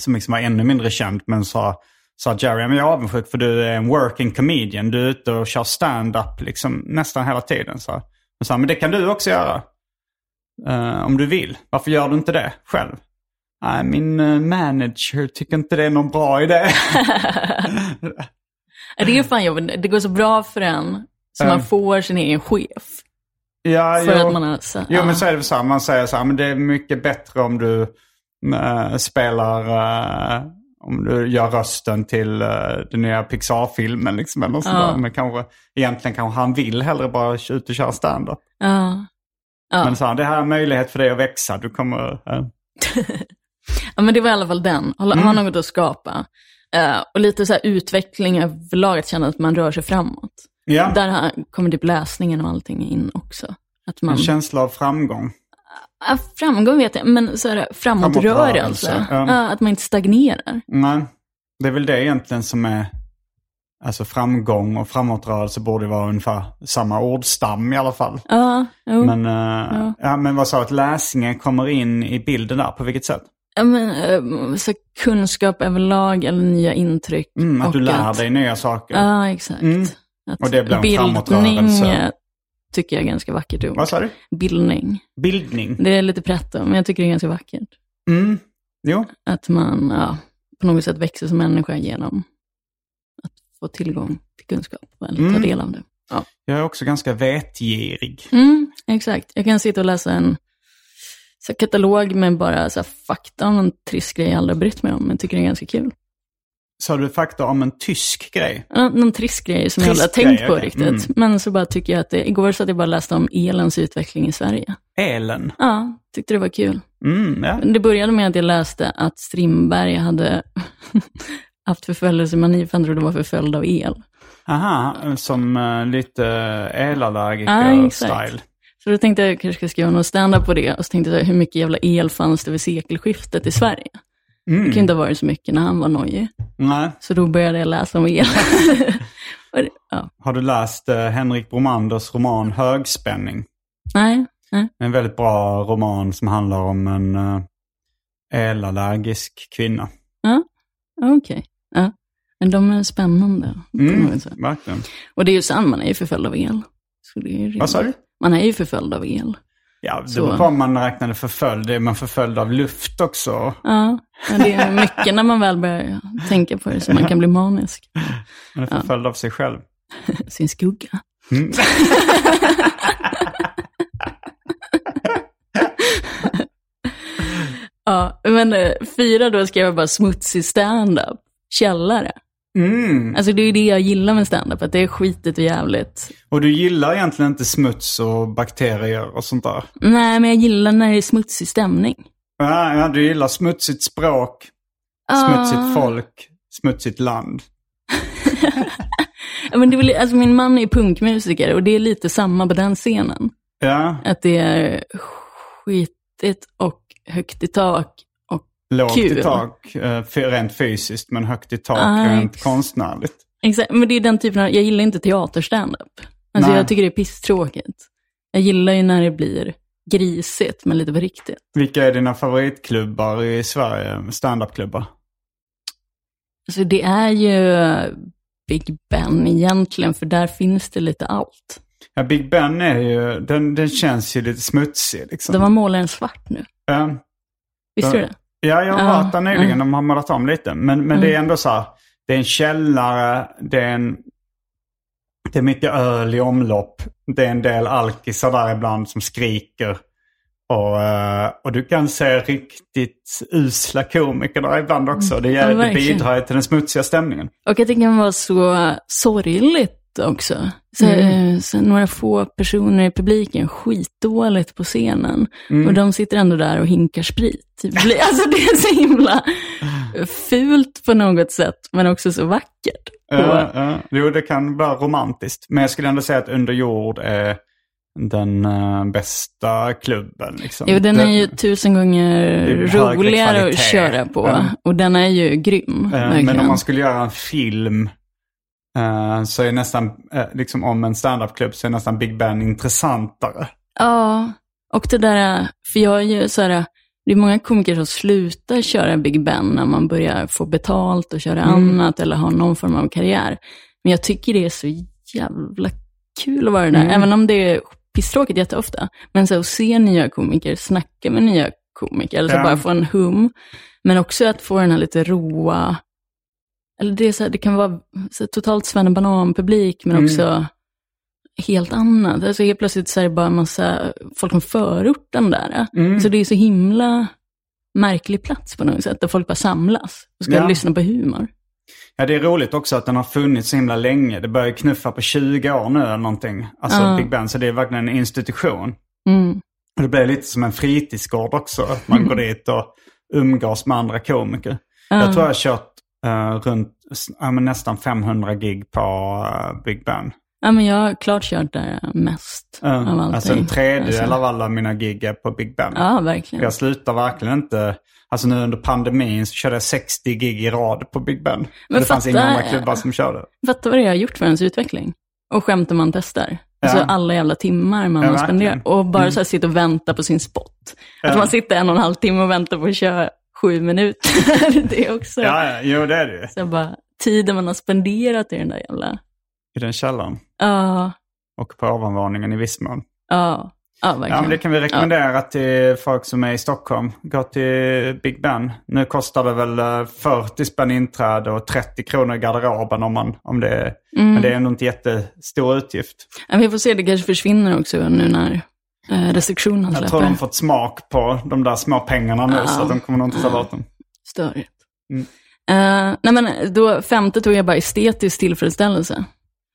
Som liksom var ännu mindre känd men sa, sa Jerry, "Ja, men jag är avundsjuk för du är en working comedian. Du är ute och kör stand-up liksom nästan hela tiden. Så. Men han, men det kan du också göra. Eh, om du vill. Varför gör du inte det själv? Nej, min eh, manager tycker inte det är någon bra idé. (laughs) Det är fan jobbigt. Det går så bra för en. Så man får sin egen chef. Ja, För jo. att man har... Så, Jo ja. men så är det så här, man säger så här, men det är mycket bättre om du eh, spelar, eh, om du gör rösten till uh, den nya Pixar-filmen liksom eller Ja. Men kanske, egentligen kanske han vill hellre bara ut och köra stand-up. Ja. Ja. Men så här, det här är en möjlighet för dig att växa, du kommer... eh, (laughs) ja, men det var i alla fall den. Ha, Mm. något att skapa. Eh, och lite så här utveckling överlag, att känna att man rör sig framåt. Ja, Där kommer typ läsningen och allting in också. Att man, en känsla av framgång. ja, framgång vet jag, men så här, framåtrörelse. Ja. Ja, att man inte stagnerar. Nej, det är väl det egentligen som är... Alltså framgång och framåtrörelse borde vara ungefär samma ordstam i alla fall. Ja, jo. Men, eh, ja. men vad sa att läsningen kommer in i bilden där? På vilket sätt? Ja, men, eh, så kunskap överlag eller nya intryck. Mm, att du lär dig nya saker. Ja, exakt. Mm. Och det blir en bildning, framåtrörelse. tycker jag är ganska vackert ord. Vad sa du? Bildning. Bildning. Det är lite pretto, men jag tycker det är ganska vackert. Mm. Jo. Att man ja, på något sätt växer som människa genom att få tillgång till kunskap eller ta Mm. del av det. Jag är också ganska vetgirig. Mm, exakt. Jag kan sitta och läsa en så katalog med bara så fakta om en trist grej jag aldrig brytt mig om, men tycker det är ganska kul. Sa du fakta om en tysk grej? Ja, Någon trist grej som jag Trist aldrig har tänkt på okej. riktigt. Mm. Men så bara tycker jag att det, igår så att jag bara läste om elens utveckling i Sverige. Elen? Ja, tyckte det var kul. Mm, ja. Det började med att jag läste att Strindberg hade (laughs) haft förföljelsemani för han trodde var förföljd av el. Aha, som uh, lite Ja, elallergiker-style. exakt. Så då tänkte jag att jag kanske ska skriva någon stand-up på det. Och så tänkte jag, hur mycket jävla el fanns det vid sekelskiftet i Sverige? Det kan inte ha varit så mycket när han var nojig. Nej. Så då började jag läsa om el. (laughs) Det- ja. Har du läst uh, Henrik Bromanders roman Högspänning? Nej, nej. En väldigt bra roman som handlar om en uh, elallergisk kvinna. Ja, okej. Ja. Men de är spännande. Mm, verkligen. Och det är ju sant, man är ju förföljd av el. Så det är Vad sa du? Man är ju förföljd av el. Ja, det Så. var vad man räknade förföljd. Är man förföljd av luft också? Ja, det är mycket när man väl börjar tänka på det så man kan bli manisk. Man är förföljd av sig själv. (laughs) Sin skugga. Mm. (laughs) Ja, men eh, fyra då skrev jag bara smutsig stand-up. Källare. Mm. Alltså det är ju det jag gillar med stand-up, att det är skitigt och jävligt. Och du gillar egentligen inte smuts och bakterier och sånt där? Nej, men jag gillar när det är smutsig stämning. Ja, ja du gillar smutsigt språk, Ah. smutsigt folk, smutsigt land. (laughs) Men det är väl, alltså min man är punkmusiker och det är lite samma på den scenen. Ja, Att det är skitigt och högt i tak. Lågt Kul. i tak eh, rent fysiskt men högt i tak Ah, rent ex- konstnärligt. exakt, men det är den typen av, jag gillar inte teaterstandup. Alltså Nej. jag tycker det är pisstråkigt. Jag gillar ju när det blir grisigt, men lite på riktigt. Vilka är dina favoritklubbar i Sverige, standupklubbar? Alltså det är ju Big Ben egentligen, för där finns det lite allt. Ja, Big Ben är ju, den, den känns ju lite smutsig liksom. De har målat den svart nu. Ja. Visste du det? Ja, jag har varit där nyligen. mm. De har målat om lite. Men, men det är ändå så här. Det är en källare, det är en... Det är mycket öl i omlopp. Det är en del alkisar där ibland som skriker. Och, eh, och du kan se riktigt usla komiker där ibland också. Det, Ja, det bidrar till den smutsiga stämningen. Och att det kan vara så sorgligt också. Så, eh, så några få personer i publiken, skitdåligt på scenen. Och de sitter ändå där och hinkar sprit. Alltså det är så himla fult på något sätt, men också så vackert. Ja, ja. Jo, det kan vara romantiskt. Men jag skulle ändå säga att Under jord är den eh, bästa klubben. Liksom. Jo, den är ju tusen gånger roligare att köra på. Ja. Och den är ju grym. Eh, Men om man skulle göra en film eh, så är nästan, eh, liksom om en standupklubb så är nästan Big Ben intressantare. Ja, och det där, för jag är ju så här, det är många komiker som slutar köra Big Ben när man börjar få betalt och köra annat eller ha någon form av karriär. Men jag tycker det är så jävla kul att vara där, även om det är pisstråkigt jätteofta. Men så att se nya komiker, snacka med nya komiker, eller så Ja. bara få en hum. Men också att få den här lite roa, eller det, är så här, det kan vara så här, totalt svennebanan-publik, men också helt annat. Alltså helt plötsligt så är det bara en massa folk från förorten där. Mm. Så det är så himla märklig plats på något sätt, där folk bara samlas och ska Ja. lyssna på humor. Ja, det är roligt också att den har funnits så himla länge. Det börjar knuffa på 20 år nu eller någonting. Alltså Ja. Big Ben, så det är verkligen en institution. Mm. Och det blir lite som en fritidsgård också. Att man (laughs) går dit och umgås med andra komiker. Jag tror jag har kört eh, runt men nästan 500 gig på eh, Big Ben. Ja, men jag har klart kört där mest av allting. alltså en tredjedel Alltså. av alla mina gig är på Big Ben. Ja, verkligen. Jag slutar verkligen inte. Alltså nu under pandemin så körde jag 60 gig i rad på Big Ben. Men det fanns inga andra klubbar som körde. Fatta vad det har gjort för ens utveckling. Och skämtar man testar. Alltså Ja. alla jävla timmar man Ja, har spenderat. Och bara så här sitta och vänta på sin spot. Att Ja. man sitter en och en halv timme och väntar på att köra sju minuter. (laughs) det är också Ja, ja, jo det är det så bara, tiden man har spenderat i den där jävla... I den källaren. Ja, och på ovanvåningen i viss mån. Ja, ja verkligen. Ja, men det kan vi rekommendera ja. till folk som är i Stockholm. Gå till Big Ben. Nu kostar det väl 40 eh, spänn inträde och 30 kronor i garderoben om, man, om det är... Mm. Men det är ändå inte jättestor utgift. Ja, vi får se, det kanske försvinner också nu när eh, restriktionerna släpper. Jag tror de fått smak på de där små pengarna nu ja. så de kommer nog inte ta bort dem. Störigt. Mm. Uh, nej men då, femte tog jag bara estetisk tillfredsställelse.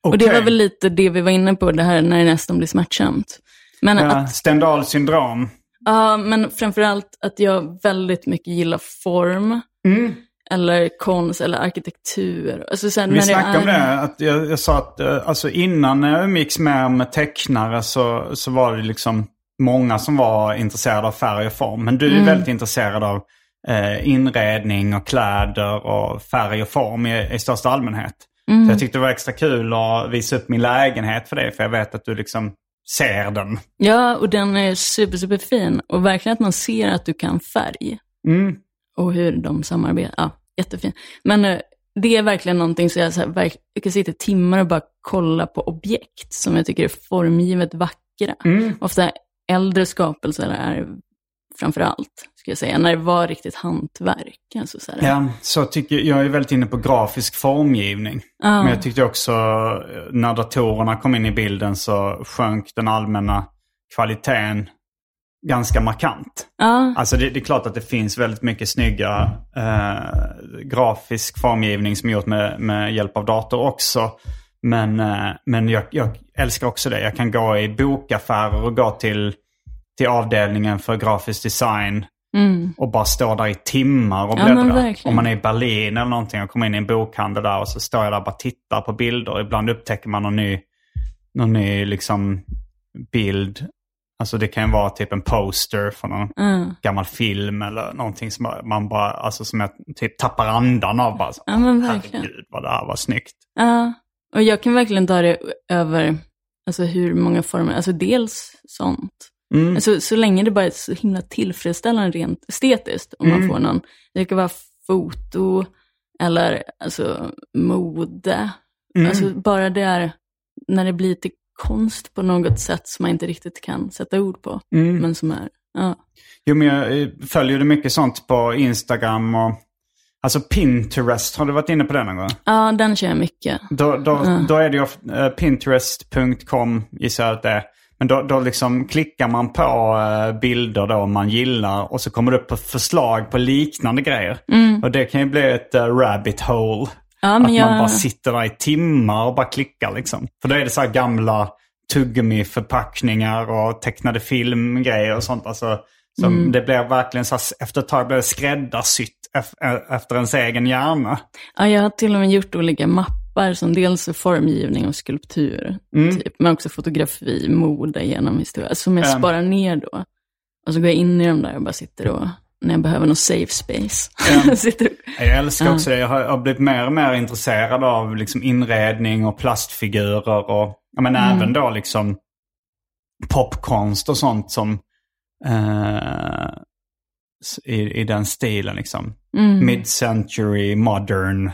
Okay. Och det var väl lite det vi var inne på, det här när det nästan blir smärtsamt. Men ja, att, Stendhal syndrom. Ja, uh, men framförallt att jag väldigt mycket gillar form. Mm. Eller konst eller arkitektur. Alltså sen vi snackade är... om det, att jag, jag sa att uh, alltså innan jag umgicks med, med tecknare så, så var det liksom många som var intresserade av färg och form. Men du är mm. väldigt intresserad av eh, inredning och kläder och färg och form i, i största allmänhet. Mm. Så jag tyckte det var extra kul att visa upp min lägenhet för det, för jag vet att du liksom ser den. Ja, och den är super, super fin. Och verkligen att man ser att du kan färg. Mm. Och hur de samarbetar. Ja, jättefin. Men eh, det är verkligen någonting som jag, så här, jag kan sitta timmar och bara kolla på objekt som jag tycker är formgivet vackra. Mm. Ofta äldre skapelser är framför allt, ska jag säga, när det var riktigt hantverk. Alltså så ja, så tycker jag är väldigt inne på grafisk formgivning. Ah. Men jag tyckte också när datorerna kom in i bilden så sjönk den allmänna kvaliteten ganska markant. Ah. Alltså det, det, är klart att det finns väldigt mycket snygga eh, grafisk formgivning som är gjort med, med hjälp av dator också. Men, eh, men jag, jag, älskar också det. Jag kan gå i bokaffärer och gå till till avdelningen för grafisk design. Mm. Och bara stå där i timmar och bläddra. Ja, Om man är i Berlin eller någonting och kommer in i en bokhandel där och så står jag där och bara tittar på bilder. Ibland upptäcker man någon ny, någon ny liksom bild. Alltså det kan ju vara typ en poster från någon mm. gammal film eller någonting som man bara, alltså som jag typ tappar andan av. Bara, så, ja, men verkligen. Herregud vad det här var snyggt. Ja, och jag kan verkligen ta det över alltså hur många former, alltså dels sånt. Mm. Alltså, så länge det bara är så himla tillfredsställande rent estetiskt, om mm. man får någon. Det kan vara foto eller alltså, mode. Mm. Alltså bara det är när det blir till konst på något sätt som man inte riktigt kan sätta ord på. Mm. Men som är, ja. Jo, men jag eh, följer du mycket sånt på Instagram och Alltså Pinterest, har du varit inne på den någon gång? Ja, den kör jag mycket. Då, då, ja. då är det ju uh, pinterest.com gissar jag att det är. Men då, då liksom klickar man på uh, bilder då man gillar och så kommer det upp förslag på liknande grejer. Mm. Och det kan ju bli ett rabbit hole. Ja, att jag... man bara sitter där i timmar och bara klickar liksom. För då är det så här gamla tuggummi-förpackningar och tecknade filmgrejer och sånt. Alltså, så mm. Det blir verkligen så efter ett tag blir det skräddarsytt efter ens egen hjärna. Ja, jag har till och med gjort olika mappar appar som dels är formgivning och skulptur, mm. typ, men också fotografi, mode genom historia, som jag sparar ner då. Och så går jag in i dem där och bara sitter och när jag behöver någon safe space. Ja. (laughs) jag älskar också det. Jag har, jag har blivit mer och mer intresserad av liksom inredning och plastfigurer och men mm. även då liksom popkonst och sånt som eh, i, i den stilen liksom. Mm. Mid-century, modern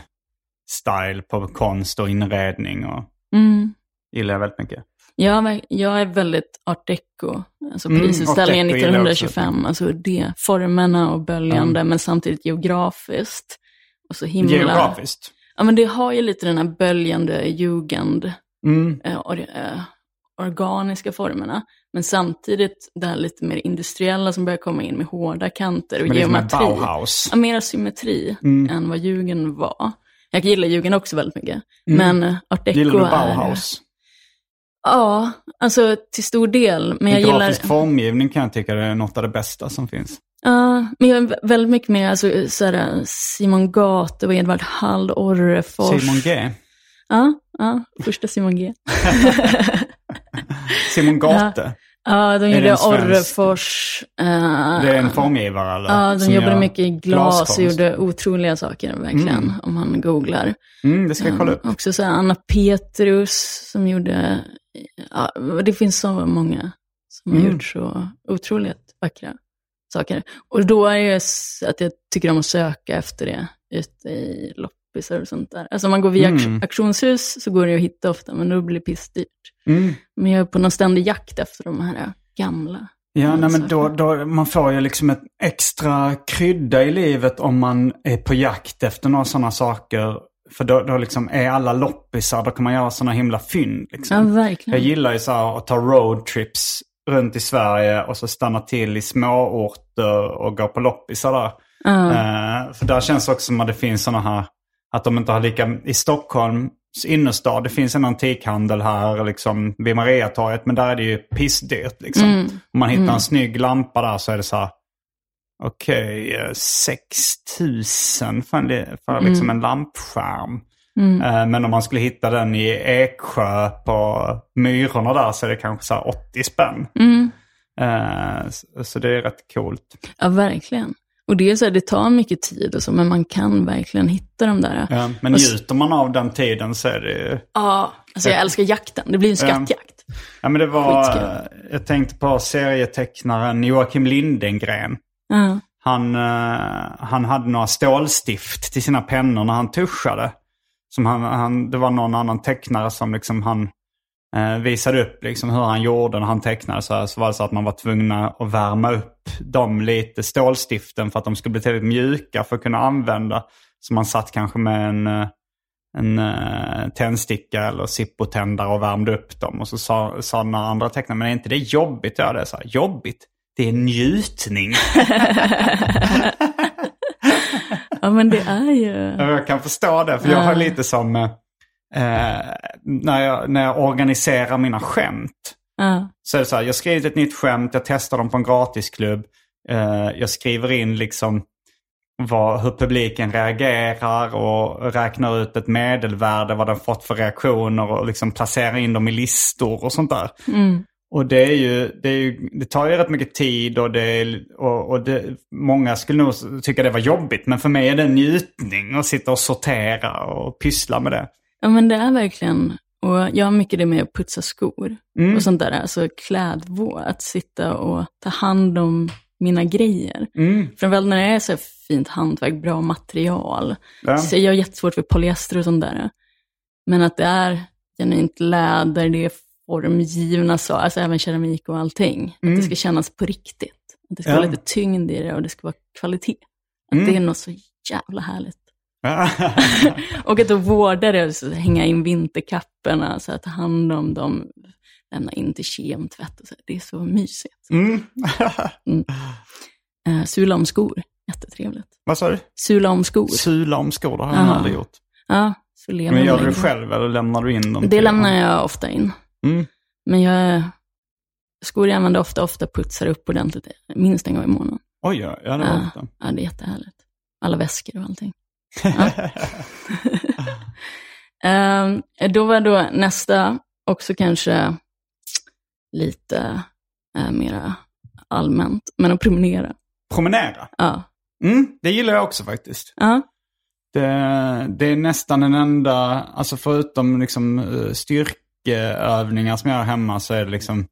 style på konst och inredning. Och mm. gillar jag väldigt mycket. Ja, jag är väldigt art deco. Alltså mm, prisutställningen mm, 1925. Alltså det, formerna och böljande, mm. men samtidigt geografiskt. Och så himla... Geografiskt? Ja, men det har ju lite den här böljande jugend, mm. eh, or, eh, organiska formerna. Men samtidigt det här lite mer industriella som börjar komma in med hårda kanter och men geometri. Bauhaus. Ja, mer symmetri mm. än vad jugend var. Jag gillar Jugend också väldigt mycket. Mm. Men art deco Gillar du Bauhaus? Är... Ja, alltså till stor del. Men jag gillar... formgivning kan jag tycka är något av det bästa som finns. Ja, men jag är väldigt mycket mer alltså, såhär, Simon Gate och Edvard Hall, Orrefors. Simon G? Ja, ja första Simon G. (laughs) (laughs) Simon Gate? Ja. Ja, de gjorde Orrefors. Uh, det är en formgivare eller? Ja, de jobbade mycket i glas och gjorde otroliga saker verkligen, mm. om man googlar. Mm, det ska jag kolla upp. Um, också så här, Anna Petrus som gjorde, ja, det finns så många som mm. har gjort så otroligt vackra saker. Och då är det att jag tycker om att söka efter det ute i loppisar och sånt där. Alltså om man går via Mm. auktionshus så går det att hitta ofta, men då blir det pissdyrt. Mm. Men jag är på någon ständig jakt efter de här äh, gamla. Ja, nej, men då, då, man får ju liksom ett extra krydda i livet om man är på jakt efter några sådana saker. För då, då liksom är alla loppisar, då kan man göra sådana himla fynd. Ja, Liksom. Jag verkligen. gillar ju så här att ta roadtrips runt i Sverige och så stanna till i småorter och gå på loppisar där. Ja. Eh, för där känns också som att det finns sådana här, att de inte har lika, i Stockholms innerstad, det finns en antikhandel här liksom vid Mariatorget, men där är det ju pissdyrt liksom. Mm. Om man hittar en snygg lampa där så är det så här, okej, okay, 6 000 för, en, för liksom en lampskärm. Mm. Eh, Men om man skulle hitta den i Eksjö på Myrorna där så är det kanske så här 80 spänn. Mm. Eh, så- Så det är rätt coolt. Ja, verkligen. Och det är så här, det tar mycket tid och så, men man kan verkligen hitta de där. Ja, men njuter man av den tiden så är det ju... Ja, alltså jag älskar jakten. Det blir en skattjakt. Ja, men det var... Skitkul. Jag tänkte på serietecknaren Joakim Lindengren. Ja. Han, eh, han hade några stålstift till sina pennor när han tuschade. Som han, han, det var någon annan tecknare som liksom han eh, visade upp liksom hur han gjorde när han tecknade. Så, här, så var det så att man var tvungna att värma upp dem lite, stålstiften, för att de skulle bli tillräckligt mjuka för att kunna använda. Så man satt kanske med en, eh, en uh, tändsticka eller zippotändare och värmde upp dem. Och så sa, sa den andra tecknaren, men är inte det jobbigt göra det? Så här, jobbigt? Det är njutning. (laughs) ja, men det är ju... Ja, Jag kan förstå det, för jag har lite som eh, när, jag, när jag organiserar mina skämt. Ja. Så är det så här, jag skriver ett nytt skämt, jag testar dem på en gratisklubb. Eh, jag skriver in liksom vad, hur publiken reagerar och räknar ut ett medelvärde, vad den fått för reaktioner och liksom placerar in dem i listor och sånt där. Mm. Och det, är ju, det, är ju, det tar ju rätt mycket tid och, det, är, och, och det, många skulle nog tycka det var jobbigt. Men för mig är det en njutning att sitta och sortera och pyssla med det. Ja, men det är verkligen... Och jag har mycket det med att putsa skor Mm. och sånt där. Alltså klädvård, att sitta och ta hand om mina grejer. Mm. Framförallt när det är så fint hantverk, bra material. Ja. Så jag har jättesvårt för polyester och sånt där. Men att det är genuint läder, det är formgivna saker, alltså även keramik och allting. Att det ska kännas på riktigt. Att det ska Mm. Ja. vara lite tyngd i det och det ska vara kvalitet. Att Mm. det är något så jävla härligt. (laughs) och att då vårda det, så hänga in vinterkapporna, så att ta hand om dem, lämna in till kemtvätt och så. Det är så mysigt. Mm. Uh, (laughs) sula om skor, jättetrevligt. Vad sa du? Sula om skor. Sula om skor, det har jag Ja. aldrig gjort. Ja, så lever Men gör du det själv eller lämnar du in dem? Det lämnar jag ofta in. Mm. Men jag, skor jag använder ofta, ofta putsar upp ordentligt, minst en gång i månaden. Oj, ja, det var det. ja, det är jättehärligt. Alla väskor och allting. (laughs) Ehm, då var då nästa också kanske lite uh, mera allmänt, men att promenera. Promenera. Ja. Mm, det gillar jag också faktiskt. Ja. Det, det är nästan den enda, alltså förutom liksom eh, styrkeövningar som jag har hemma så är det liksom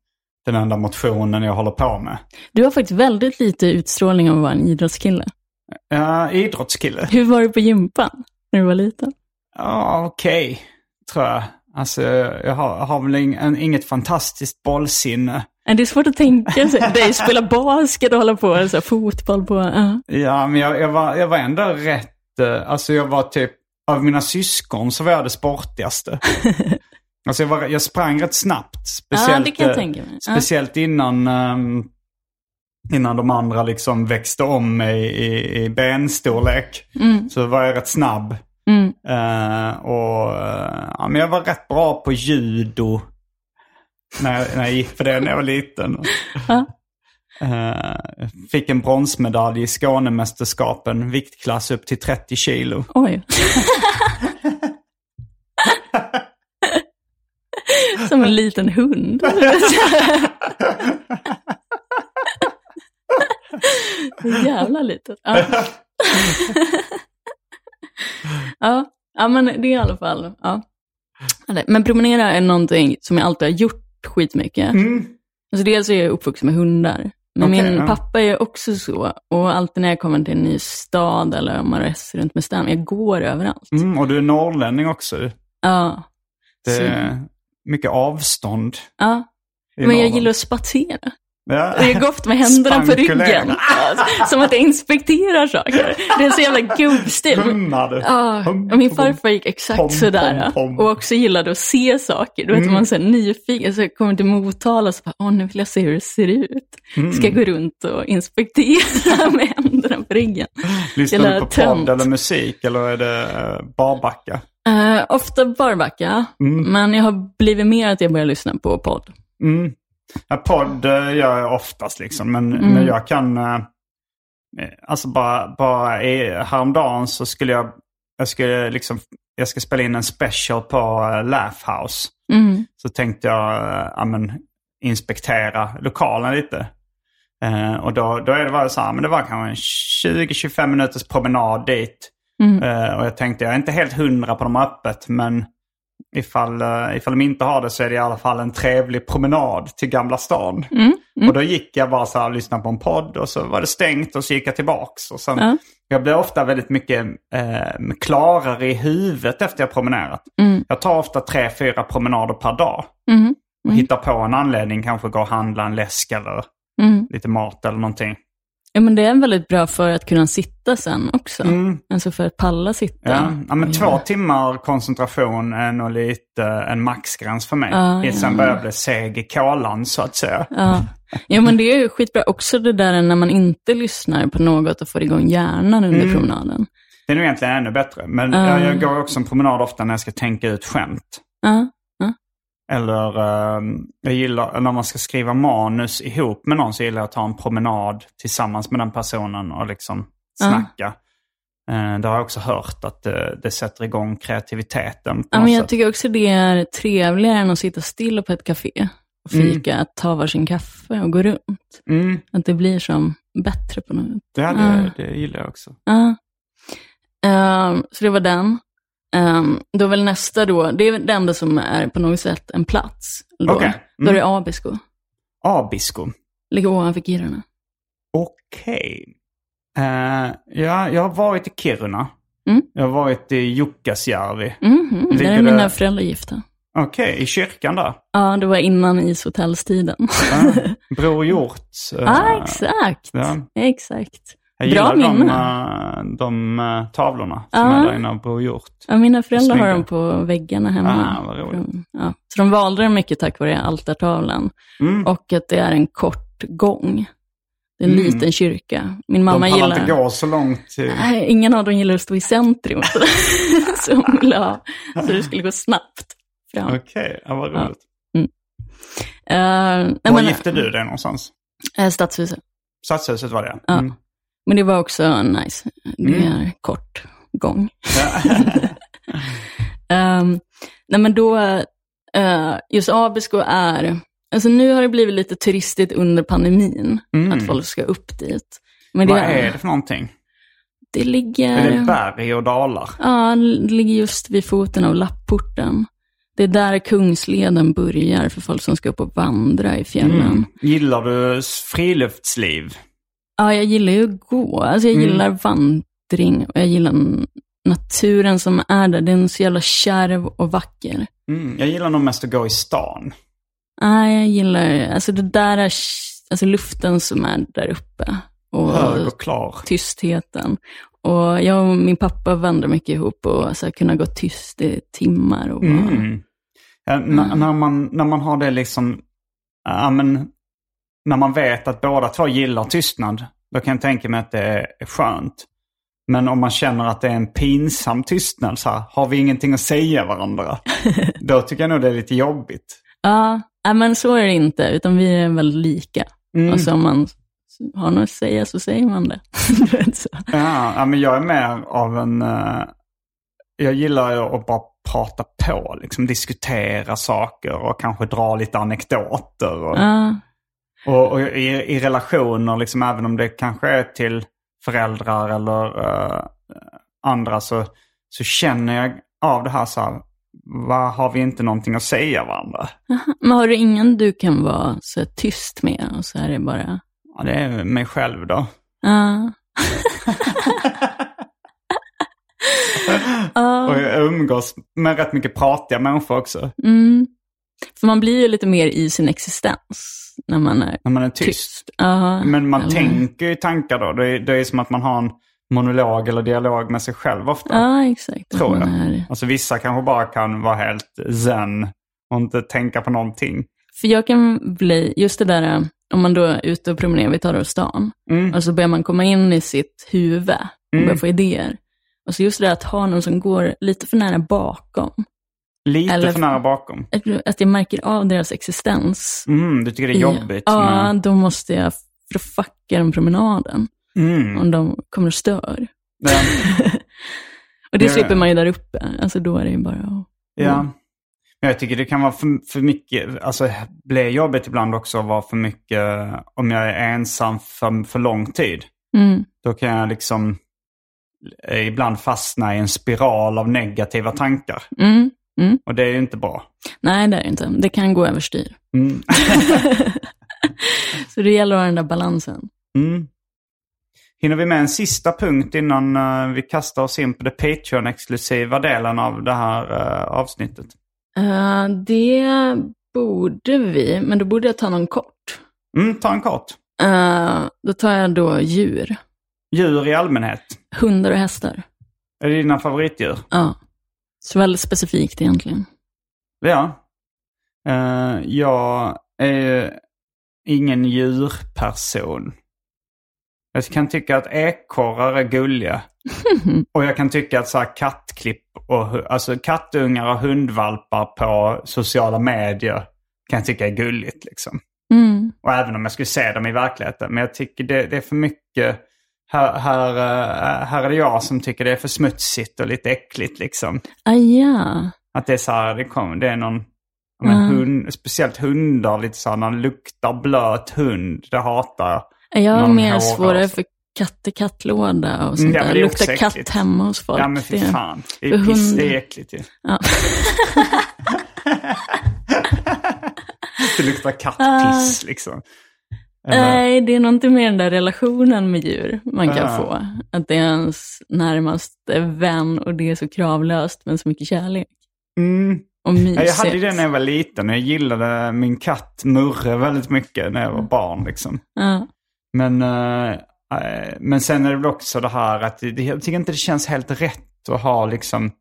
den enda motionen jag håller på med. Du har faktiskt väldigt lite utstrålning av att vara en idrottskille. Ja, idrottskille. Hur var du på gympan när du var liten? Ja, okej, tror jag. Alltså, jag har, har väl ing- inget fantastiskt bollsinne. Det är svårt att tänka sig (laughs) dig spela basket och hålla på, så här, fotboll på. Ja. Ja, men jag, jag, var, jag var ändå rätt, eh, alltså jag var typ, av mina syskon så var jag det sportigaste. (laughs) alltså jag, var, jag sprang rätt snabbt. Speciellt, det kan jag eh, tänka mig. Ja. Speciellt innan, ehm, innan de andra liksom växte om mig i, i benstorlek. Så var jag rätt snabb. Mm. Eh, och, eh, ja, men jag var rätt bra på judo. När, när jag gick för det när jag var liten. Eh, fick en bronsmedalj i Skånemästerskapen, viktklass upp till 30 kilo. Oj. (laughs) Som en liten hund. (laughs) Jävla litet. Ja. (laughs) ja. ja, men det är i alla fall. Ja. Men promenera är någonting som jag alltid har gjort skitmycket. Mm. Alltså dels är jag uppvuxen med hundar, Men Okej, min ja. pappa är också så. Och alltid när jag kommer till en ny stad eller om man reser runt med stan, jag går överallt. Mm, och du är norrlänning också. Ja. Det Så- är mycket avstånd. ja. Men jag gillar att spatsera. Ja. Och jag går ofta med händerna på Spankulera. ryggen. Ja, Som att jag inspekterar saker. Det är så jävla gubbstil. Ja, och min farfar gick exakt Pom, sådär. pom, pom. Och också gillade att se saker. Du vet, Mm. man så nyfiken. Så kommer till Motala och så bara, åh nu vill jag se hur det ser ut. Mm. Ska jag gå runt och inspektera (laughs) med händerna på ryggen. Lyssnar du på podd eller musik eller är det uh, barbacka? Eh, ofta barbacka, Mm. men jag har blivit mer att jag börjar lyssna på podd. Mm. Ja, podd eh, gör jag oftast liksom, men, Mm. men jag kan... eh, eh, alltså bara, bara i, häromdagen så skulle jag... Jag skulle liksom... Jag ska spela in en special på Laugh House. Mm. Så tänkte jag ja, men, inspektera lokalen lite. Eh, och då, då är det bara så här, men det var kanske en 20-25 minuters promenad dit. Mm. Eh, och jag tänkte, jag är inte helt hundra på de har öppet, men ifall, uh, ifall de inte har det så är det i alla fall en trevlig promenad till Gamla stan. Mm. Och då gick jag bara så här och lyssnade på en podd och så var det stängt och så gick jag tillbaks. Och sen, Ja. Jag blir ofta väldigt mycket eh, klarare i huvudet efter jag promenerat. Mm. Jag tar ofta tre, fyra promenader per dag. Mm. Och hittar på en anledning, kanske gå och handla en läsk eller Mm. lite mat eller någonting. Ja, men det är väldigt bra för att kunna sitta sen också. Mm. Alltså för att palla sitta. Ja, ja men två göra- timmar koncentration är nog lite en maxgräns för mig. Ja, ja. Sen börjar jag bli seg i kolan så att säga. Ja. ja, men det är ju skitbra också det där när man inte lyssnar på något och får igång hjärnan under Mm. promenaden. Det är nog egentligen ännu bättre. Men Ja. jag, jag går också en promenad ofta när jag ska tänka ut skämt. Ja. Eller eh, jag gillar, när man ska skriva manus ihop med någon så gillar jag att ta en promenad tillsammans med den personen och liksom snacka. Eh, det har jag också hört att det, det sätter igång kreativiteten. Ja, men jag sätt. tycker också det är trevligare än att sitta still på ett café och fika, att ta varsin kaffe och gå runt. Mm, Att det blir som bättre på något sätt. ja, det, det gillar jag också. Ja. Ehm, så det var den. Um, då väl nästa då, det är det enda som är på något sätt en plats. Då, Okej. då är Mm. det Abisko. Abisko. Ligger ovanför Kiruna. Okej. Eh, ja, jag har varit i Kiruna. Mm. Jag har varit i Jukkasjärvi. Mhm, där Ligger är mina föräldrar gifta. Okej, i kyrkan där. Ja, det var innan ishotellstiden. Ja, Bror (laughs) Hjort. eh, Ja, exakt. ja. Exakt. Jag Bra gillar de, eh, de eh, tavlorna som är där inne Bror Hjort. Ja, mina föräldrar har dem på väggarna hemma. Ah, vad roligt. De- Ja, så de valde den mycket tack vare altartavlan. Mm. Och att det är en kort gång. Det är en Mm. liten kyrka. Min De mamma pallar gillar... inte gå så långt. Till... Nej, ingen av dem gillar att stå i centrum. (laughs) Så, hon ville ha, så det skulle gå snabbt fram. Okej, ja, vad Ja. roligt. Uh, Var men, gifte du dig någonstans? Stadshuset. Stadshuset var det? Ja. Mm. Men det var också nice. Det Mm. är kort gång. (laughs) Ehm, nej men då, eh, just Abisko är, alltså nu har det blivit lite turistigt under pandemin, Mm. att folk ska upp dit. Men Vad det, är det för någonting? det ligger, Är det berg och dalar? ja, det ligger just vid foten av Lapporten. Det är där Kungsleden börjar för folk som ska upp och vandra i fjällen. Mm. Gillar du friluftsliv? Ja, jag gillar ju att gå. Alltså jag Mm. gillar vandring och jag gillar naturen som är där. Den är så jävla kärv och vacker. Mm. Jag gillar nog mest att gå i stan. Nej, jag gillar, alltså det där är, alltså luften som är där uppe. Och Hög och klar. tystheten. Och jag och min pappa vandrar mycket ihop och så här, kunna gå tyst i timmar. Och bara, Mm. Ja, n- när, man, när man har det liksom, ja men, när man vet att båda två gillar tystnad, då kan jag tänka mig att det är, skönt. Men om man känner att det är en pinsam tystnad, så här, har vi ingenting att säga varandra? (laughs) då tycker jag nog det är lite jobbigt. Ja, men så är det inte, utan vi är väldigt lika. Mm. Och så om man har något att säga så säger man det. (laughs) Ja, men jag är mer av en... eh, jag gillar att bara prata på, liksom diskutera saker och kanske dra lite anekdoter. Och, Ja, och, och i, i relationer, liksom, även om det kanske är till föräldrar eller eh, andra, så, så känner jag av det här så här, vad har vi inte någonting att säga varandra? Men har du ingen du kan vara så här tyst med och så är det bara... Ja, det är mig själv då. Ja. (laughs) Och jag umgås med rätt mycket pratiga människor också. Mm. För man blir ju lite mer i sin existens när man är, När man är tyst. tyst. Ja, Men man eller- tänker ju tankar då. Det är, det är som att man har en monolog eller dialog med sig själv ofta. Ja, exakt. Tror jag. är- Alltså vissa kanske bara kan vara helt zen och inte tänka på någonting. För jag kan bli, just det där eh, om man då är ute och promenerar, vi tar av stan, Mm. och så börjar man komma in i sitt huvud och Mm. börjar få idéer. Och så just det där att ha någon som går lite för nära bakom. Lite Eller- för nära bakom. Att- jag märker av deras existens. Mm, du tycker det är jobbigt? Ja, med- då måste jag, för då fuckar de promenaden. Mm. Om de kommer och stör. Ja. (laughs) Och det Ja. slipper man ju där uppe. Alltså då är det ju bara att... Ja. Men jag tycker det kan vara för, för mycket, alltså blir jobbigt ibland också att vara för mycket, om jag är ensam för, för lång tid. Mm. Då kan jag liksom ibland fastna i en spiral av negativa tankar. Mm. Mm. Och det är ju inte bra. Nej, det är det inte. Det kan gå överstyr. Mm. (laughs) Så det gäller att ha den där balansen. Mm. Hinner vi med en sista punkt innan eh, vi kastar oss in på det Patreon-exklusiva delen av det här eh, avsnittet? Eh, det borde vi, men då borde jag ta någon kort. Mm, ta en kort. Då tar jag då djur. Djur i allmänhet. Hundar och hästar. Är det dina favoritdjur? Ja. Så väldigt specifikt egentligen. Ja. Eh, jag är ingen djurperson. Jag kan tycka att ekorrar är gulliga. (laughs) Och jag kan tycka att så här kattklipp och alltså kattungar och hundvalpar på sociala medier kan jag tycka är gulligt. Liksom. Mm. Och även om jag skulle se dem i verkligheten. Men jag tycker det, det är för mycket. Här, här, eh, här är det jag som tycker det är för smutsigt och lite äckligt. Liksom. Ah, ja. Att det är så här, det, kommer, det är någon, men hund, speciellt hundar, lite så här, när luktar blöt hund, det hatar jag. Jag har mer svårare för katt i kattlåda och sånt Mm, där. Luktar också katt äckligt. hemma hos folk. Ja men fy fan. Det är piss, hund- det är äckligt ju. Ja. (laughs) Det luktar kattpiss liksom. Eller- Nej, det är nog inte mer den där relationen med djur man kan Ah. få. Att det är ens närmaste vän och det är så kravlöst men så mycket kärlek. Mm. Och mysigt. Ja, jag hade det när jag var liten. Jag gillade min katt Murre väldigt mycket när jag Mm. var barn. Liksom. Ja. Men, eh, men sen är det väl också det här att det, jag tycker inte det känns helt rätt att ha liksom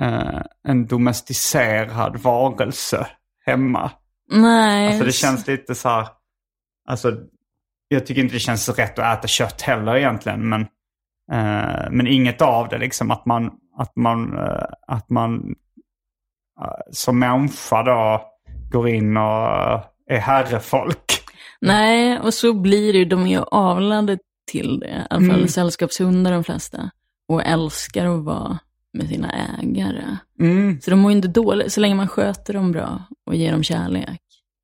eh, en domesticerad varelse hemma. Nej. Alltså det känns lite så här, alltså jag tycker inte det känns så rätt att äta kött heller egentligen. Men, eh, men inget av det liksom att man, att man, eh, att man eh, som människa då går in och är herrefolk. Nej, och så blir det ju. De är ju avlade till det. I alla fall Mm. sällskapshundar de flesta. Och älskar att vara med sina ägare. Mm. Så de mår ju inte dåligt så länge man sköter dem bra och ger dem kärlek.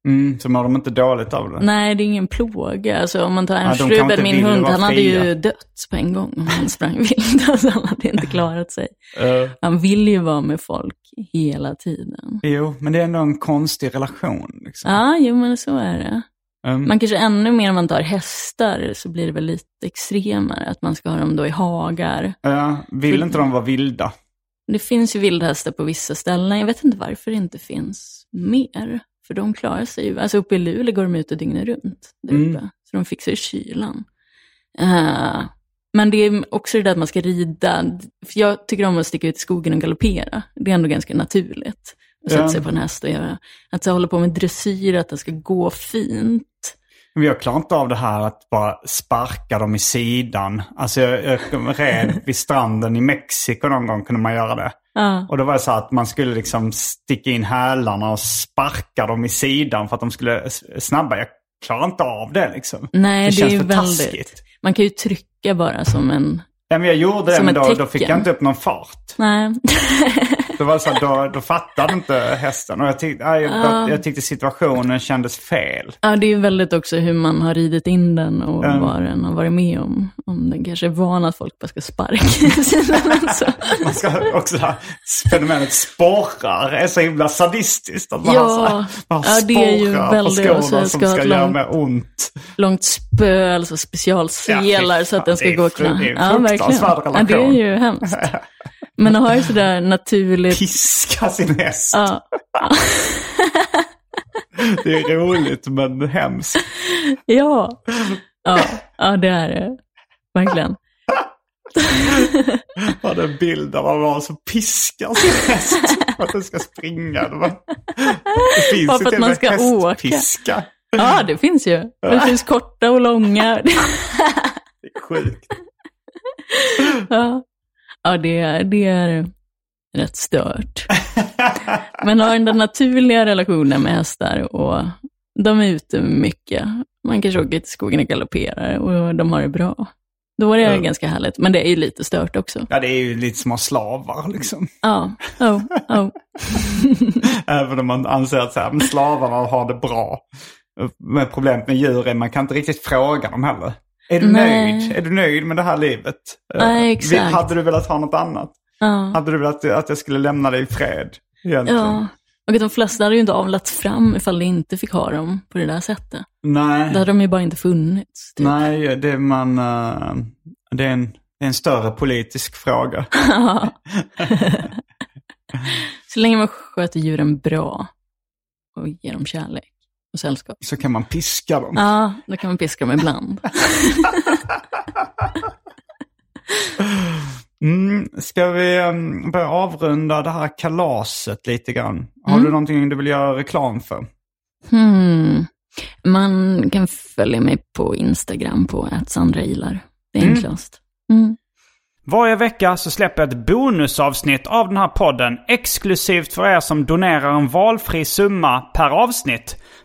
Mm, så mår de inte dåligt av det. Nej, det är ingen plåga. Alltså, om man tar Ja, de Ernst kanske Ruben, inte min hund, han hade fria. ju dött på en gång om han sprang vilt. (laughs) Alltså, han hade inte klarat sig. Eh, Han vill ju vara med folk hela tiden. jo, men det är ändå en konstig relation. Liksom. Ja, jo men så är det. Mm. Man kanske ännu mer om man tar hästar så blir det väl lite extremare. Att man ska ha dem då i hagar. Ja, vill inte de vara vilda? Det finns ju vildhästar på vissa ställen. Jag vet inte varför det inte finns mer. För de klarar sig ju. Alltså uppe i Luleå går de ut och dygnet runt. Där Mm. Så de fixar ju kylan. Eh, men det är också det där att man ska rida. För jag tycker om att sticka ut i skogen och galoppera. Det är ändå ganska naturligt. Att sätta Ja. sig på en häst och göra. Att så hålla på med dressyr, att det ska gå fint. Men jag klarar inte av det här att bara sparka dem i sidan. Alltså jag, jag red vid stranden i Mexiko någon gång kunde man göra det. Och då var det så att man skulle liksom sticka in hälarna och sparka dem i sidan för att de skulle snabba. Jag klarar inte av det liksom. Nej, det, känns är för väldigt... taskigt. Man kan ju trycka bara som en... Ja, men jag gjorde det Som men då, då fick jag inte upp någon fart. Nej. (laughs) Det var så då, då fattade inte hästen. Och jag, tyck, jag, jag, jag tyckte situationen kändes fel. Ja, det är väldigt också hur man har ridit in den och mm. vad den har varit med om. Om den kanske är van att folk bara ska sparka sina (laughs) Man ska också, fenomenet sporrar är så himla sadistiskt. Att man ja, har så ja, det är ju väldigt, på skorna som ska göra långt, mer ont. Långt spö, alltså specialselar ja, så att den ska gå knä. Det är en fruktansvärd ja, det är ju hemskt. (laughs) Men har ju sådär naturligt... Piska sin häst. Ja. (laughs) det är roligt men hemskt. Ja. ja, ja det är det. Verkligen. Har en bild av någon som piskar sin häst för att den ska springa. Det, finns Bara för att man ska hästpiska. åka. Ja, det finns ju. Det finns korta och långa. Det är sjukt. Ja. Ja, det, det är rätt stört. (laughs) Men har den naturliga relationen med hästar och de är ute mycket. Man kanske åker till skogen och galopperar och de har det bra. Då är det ja. ganska härligt, men det är ju lite stört också. Ja, det är ju lite små slavar liksom. Ja, oh, (laughs) oh. Även om man anser att så här, slavarna har det bra. Men problemet med djur är att man kan inte riktigt fråga dem heller. Är du Nej. nöjd? Är du nöjd med det här livet? Nej, exakt. Hade du velat ha något annat? Ja. Hade du velat att jag skulle lämna dig i fred? Egentligen? Ja, och de flesta hade ju inte avlat fram ifall de inte fick ha dem på det där sättet. Nej. Då hade de ju bara inte funnits. Typ. Nej, det är, man, uh, det, är en, det är en större politisk fråga. (laughs) (laughs) Så länge man sköter djuren bra och ger dem kärlek och sällskap. Så kan man piska dem. Ja, då kan man piska dem ibland. (laughs) mm, ska vi um, börja avrunda det här kalaset lite grann? Har mm. du någonting du vill göra reklam för? Hmm. Man kan följa mig på Instagram på @sandrailar. Det är mm. enklast. Mm. Varje vecka så släpper jag ett bonusavsnitt av den här podden exklusivt för er som donerar en valfri summa per avsnitt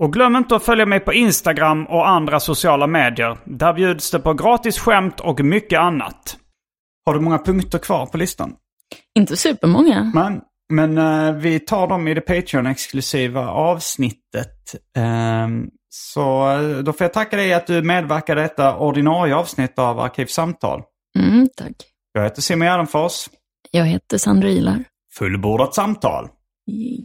Och glöm inte att följa mig på Instagram och andra sociala medier. Där bjuds det på gratis skämt och mycket annat. Har du många punkter kvar på listan? Inte supermånga. Men, men uh, vi tar dem i det Patreon-exklusiva avsnittet. Uh, så uh, då får jag tacka dig att du medverkade i detta ordinarie avsnitt av Arkivsamtal. Mm, tack. Jag heter Simon Gärdenfors. Jag heter Sandra Ilar. Fullbordat samtal. Yay.